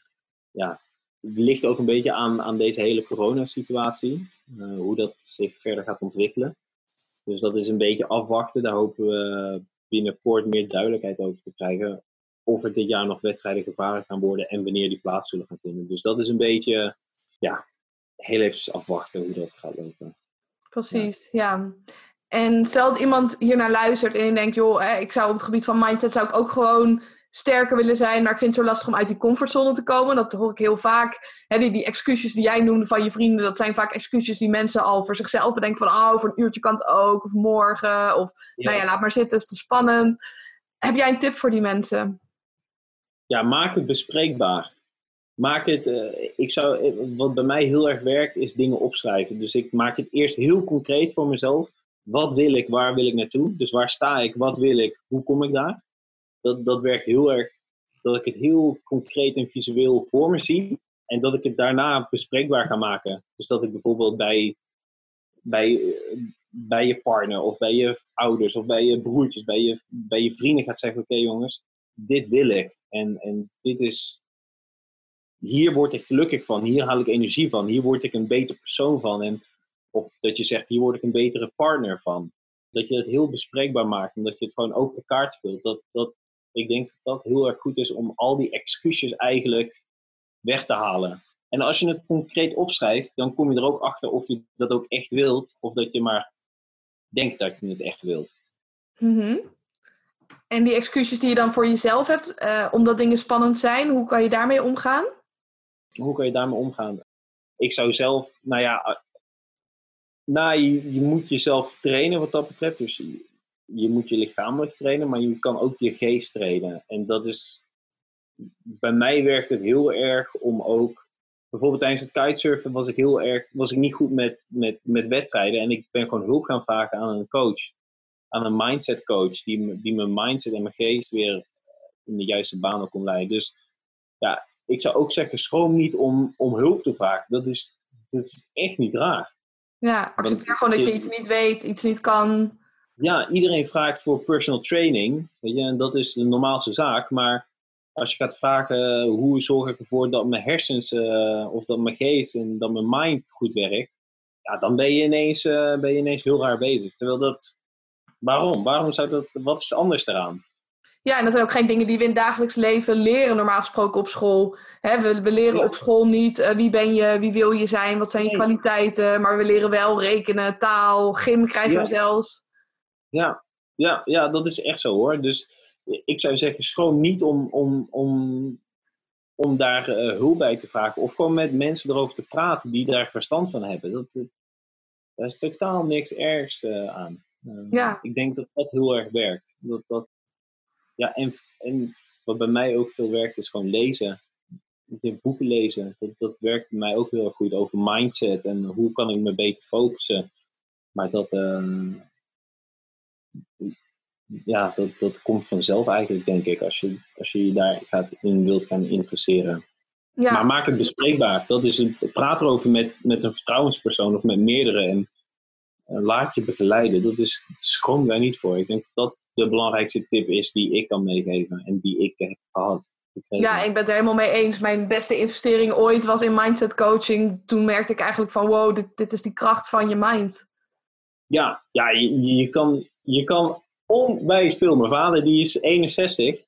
Ja, het ligt ook een beetje aan, aan deze hele coronasituatie. hoe dat zich verder gaat ontwikkelen. Dus dat is een beetje afwachten. Daar hopen we binnenkort meer duidelijkheid over te krijgen. Of er dit jaar nog wedstrijden gevaren gaan worden en wanneer die plaats zullen gaan vinden. Dus dat is een beetje, ja, heel even afwachten hoe dat gaat lopen. Precies, ja. En stel dat iemand hier naar luistert en denkt, joh, ik zou op het gebied van mindset zou ik ook gewoon sterker willen zijn, maar ik vind het zo lastig om uit die comfortzone te komen. Dat hoor ik heel vaak. Die, die excuses die jij noemde van je vrienden, dat zijn vaak excuses die mensen al voor zichzelf bedenken van, oh, voor een uurtje kan het ook, of morgen, of nou ja, laat maar zitten, het is te spannend. Heb jij een tip voor die mensen? Ja, maak het bespreekbaar. Maak het, uh, ik zou, wat bij mij heel erg werkt, is dingen opschrijven. Dus ik maak het eerst heel concreet voor mezelf wat wil ik, waar wil ik naartoe? Dus waar sta ik, wat wil ik, hoe kom ik daar? Dat, dat werkt heel erg, dat ik het heel concreet en visueel voor me zie. En dat ik het daarna bespreekbaar ga maken. Dus dat ik bijvoorbeeld bij, bij, bij je partner of bij je ouders of bij je broertjes, bij je, bij je vrienden gaat zeggen: Oké jongens, dit wil ik. En, en dit is. Hier word ik gelukkig van, hier haal ik energie van, hier word ik een beter persoon van. En of dat je zegt, hier word ik een betere partner van. Dat je het heel bespreekbaar maakt en dat je het gewoon open kaart speelt. Dat, dat, ik denk dat dat heel erg goed is om al die excuses eigenlijk weg te halen. En als je het concreet opschrijft, dan kom je er ook achter of je dat ook echt wilt. Of dat je maar denkt dat je het echt wilt. Mm En die excuses die je dan voor jezelf hebt, uh, omdat dingen spannend zijn, hoe kan je daarmee omgaan? Hoe kan je daarmee omgaan? Ik zou zelf, nou ja, nou, je, je, moet jezelf trainen wat dat betreft. Dus je, moet je lichamelijk trainen, maar je kan ook je geest trainen. En dat is. Bij mij werkt het heel erg om ook. Bijvoorbeeld tijdens het kitesurfen was ik heel erg. was ik niet goed met, met, met wedstrijden. En ik ben gewoon hulp gaan vragen aan een coach. Aan een mindset coach. Die, die mijn mindset en mijn geest weer in de juiste banen kon leiden. Dus ja, ik zou ook zeggen, schroom niet om, om hulp te vragen. Dat is, dat is echt niet raar. Ja, accepteer gewoon dat je iets niet weet, iets niet kan. Ja, iedereen vraagt voor personal training. Weet je, en dat is de normaalste zaak. Maar als je gaat vragen eh, hoe zorg ik ervoor dat mijn hersens uh, of dat mijn geest en dat mijn mind goed werkt. Ja, dan ben je ineens, uh, ben je ineens heel raar bezig. Terwijl dat. Waarom? Waarom zou dat. Wat is anders eraan? Ja, en dat zijn ook geen dingen die we in het dagelijks leven leren, normaal gesproken op school. we, we, leren op school niet uh, wie ben je, wie wil je zijn, wat zijn je kwaliteiten. Maar we leren wel rekenen, taal, gym krijgen we zelfs. Ja. Ja, ja, dat is echt zo hoor. Dus ik zou zeggen, schroom niet om, om, om, om daar uh, hulp bij te vragen. Of gewoon met mensen erover te praten die daar verstand van hebben. Dat, uh, daar is totaal niks ergs uh, aan. ja. Ik denk dat dat heel erg werkt. Dat, dat, ja, en, en wat bij mij ook veel werkt, is gewoon lezen. Boeken lezen. Dat, dat werkt bij mij ook heel erg goed over mindset en hoe kan ik me beter focussen. Maar dat, uh, ja, dat, dat komt vanzelf eigenlijk, denk ik, als je, als je je daar gaat in wilt gaan interesseren. Ja, Maar maak het bespreekbaar. Dat is het, praat erover met, met een vertrouwenspersoon of met meerdere. En laat je begeleiden. Dat is, schroom daar niet voor. Ik denk dat dat de belangrijkste tip is die ik kan meegeven en die ik heb gehad. ja, ik ben het er helemaal mee eens. Mijn beste investering ooit was in mindset coaching. Toen merkte ik eigenlijk van wow, dit, dit is die kracht van je mind. Ja, ja je, je, kan, je kan onwijs veel. Mijn vader die is 61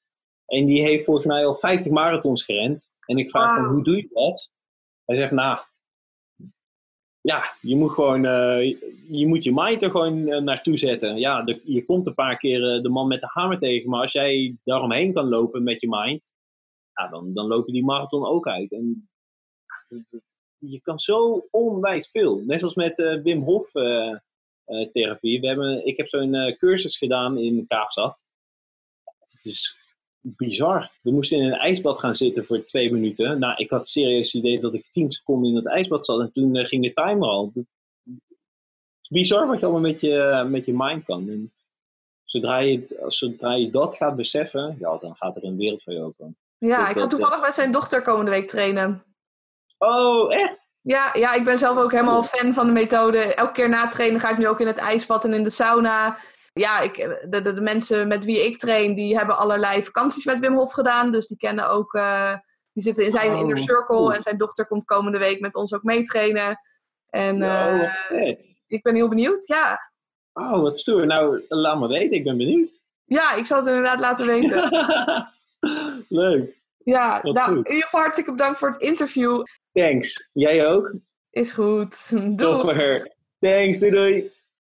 en die heeft volgens mij al 50 marathons gerend. En ik vraag van Wauw. hoe doe je dat? Hij zegt nou, ja, je moet gewoon eh, je, moet je mind er gewoon eh, naartoe zetten. Ja, de- je komt een paar keer eh, de man met de hamer tegen, maar als jij daaromheen kan lopen met je mind, ja, dan, dan loop je die marathon ook uit. En je kan zo onwijs veel. Net zoals met Wim Hof therapie. We hebben, ik heb zo'n eh, cursus gedaan in Kaapstad. Het is bizar. We moesten in een ijsbad gaan zitten voor twee minuten. Nou, ik had serieus het idee dat ik tien seconden in het ijsbad zat. En toen eh, ging de timer al. Het is bizar wat je allemaal met je, met je mind kan. En zodra, je, zodra je dat gaat beseffen, ja, dan gaat er een wereld voor je open. Ja, Dat- ik dat- ga toevallig met zijn dochter komende week trainen. Oh, echt? Ja, ja, ik ben zelf ook helemaal fan van de methode. Elke keer na trainen ga ik nu ook in het ijsbad en in de sauna. Ja, ik, de, de, de mensen met wie ik train, die hebben allerlei vakanties met Wim Hof gedaan. Dus die kennen ook, eh, die zitten in zijn Oh, inner circle. cool. En zijn dochter komt komende week met ons ook meetrainen. En oh, wat vet. ik ben heel benieuwd. Ja. Oh, wat stoer. Nou, laat me weten. Ik ben benieuwd. ja, ik zal het inderdaad laten weten. <laughs> Leuk. Ja, nou, in ieder geval hartstikke bedankt voor het interview. Thanks. Jij ook? Is goed. Tot Doei. weer. Thanks. Doei doei.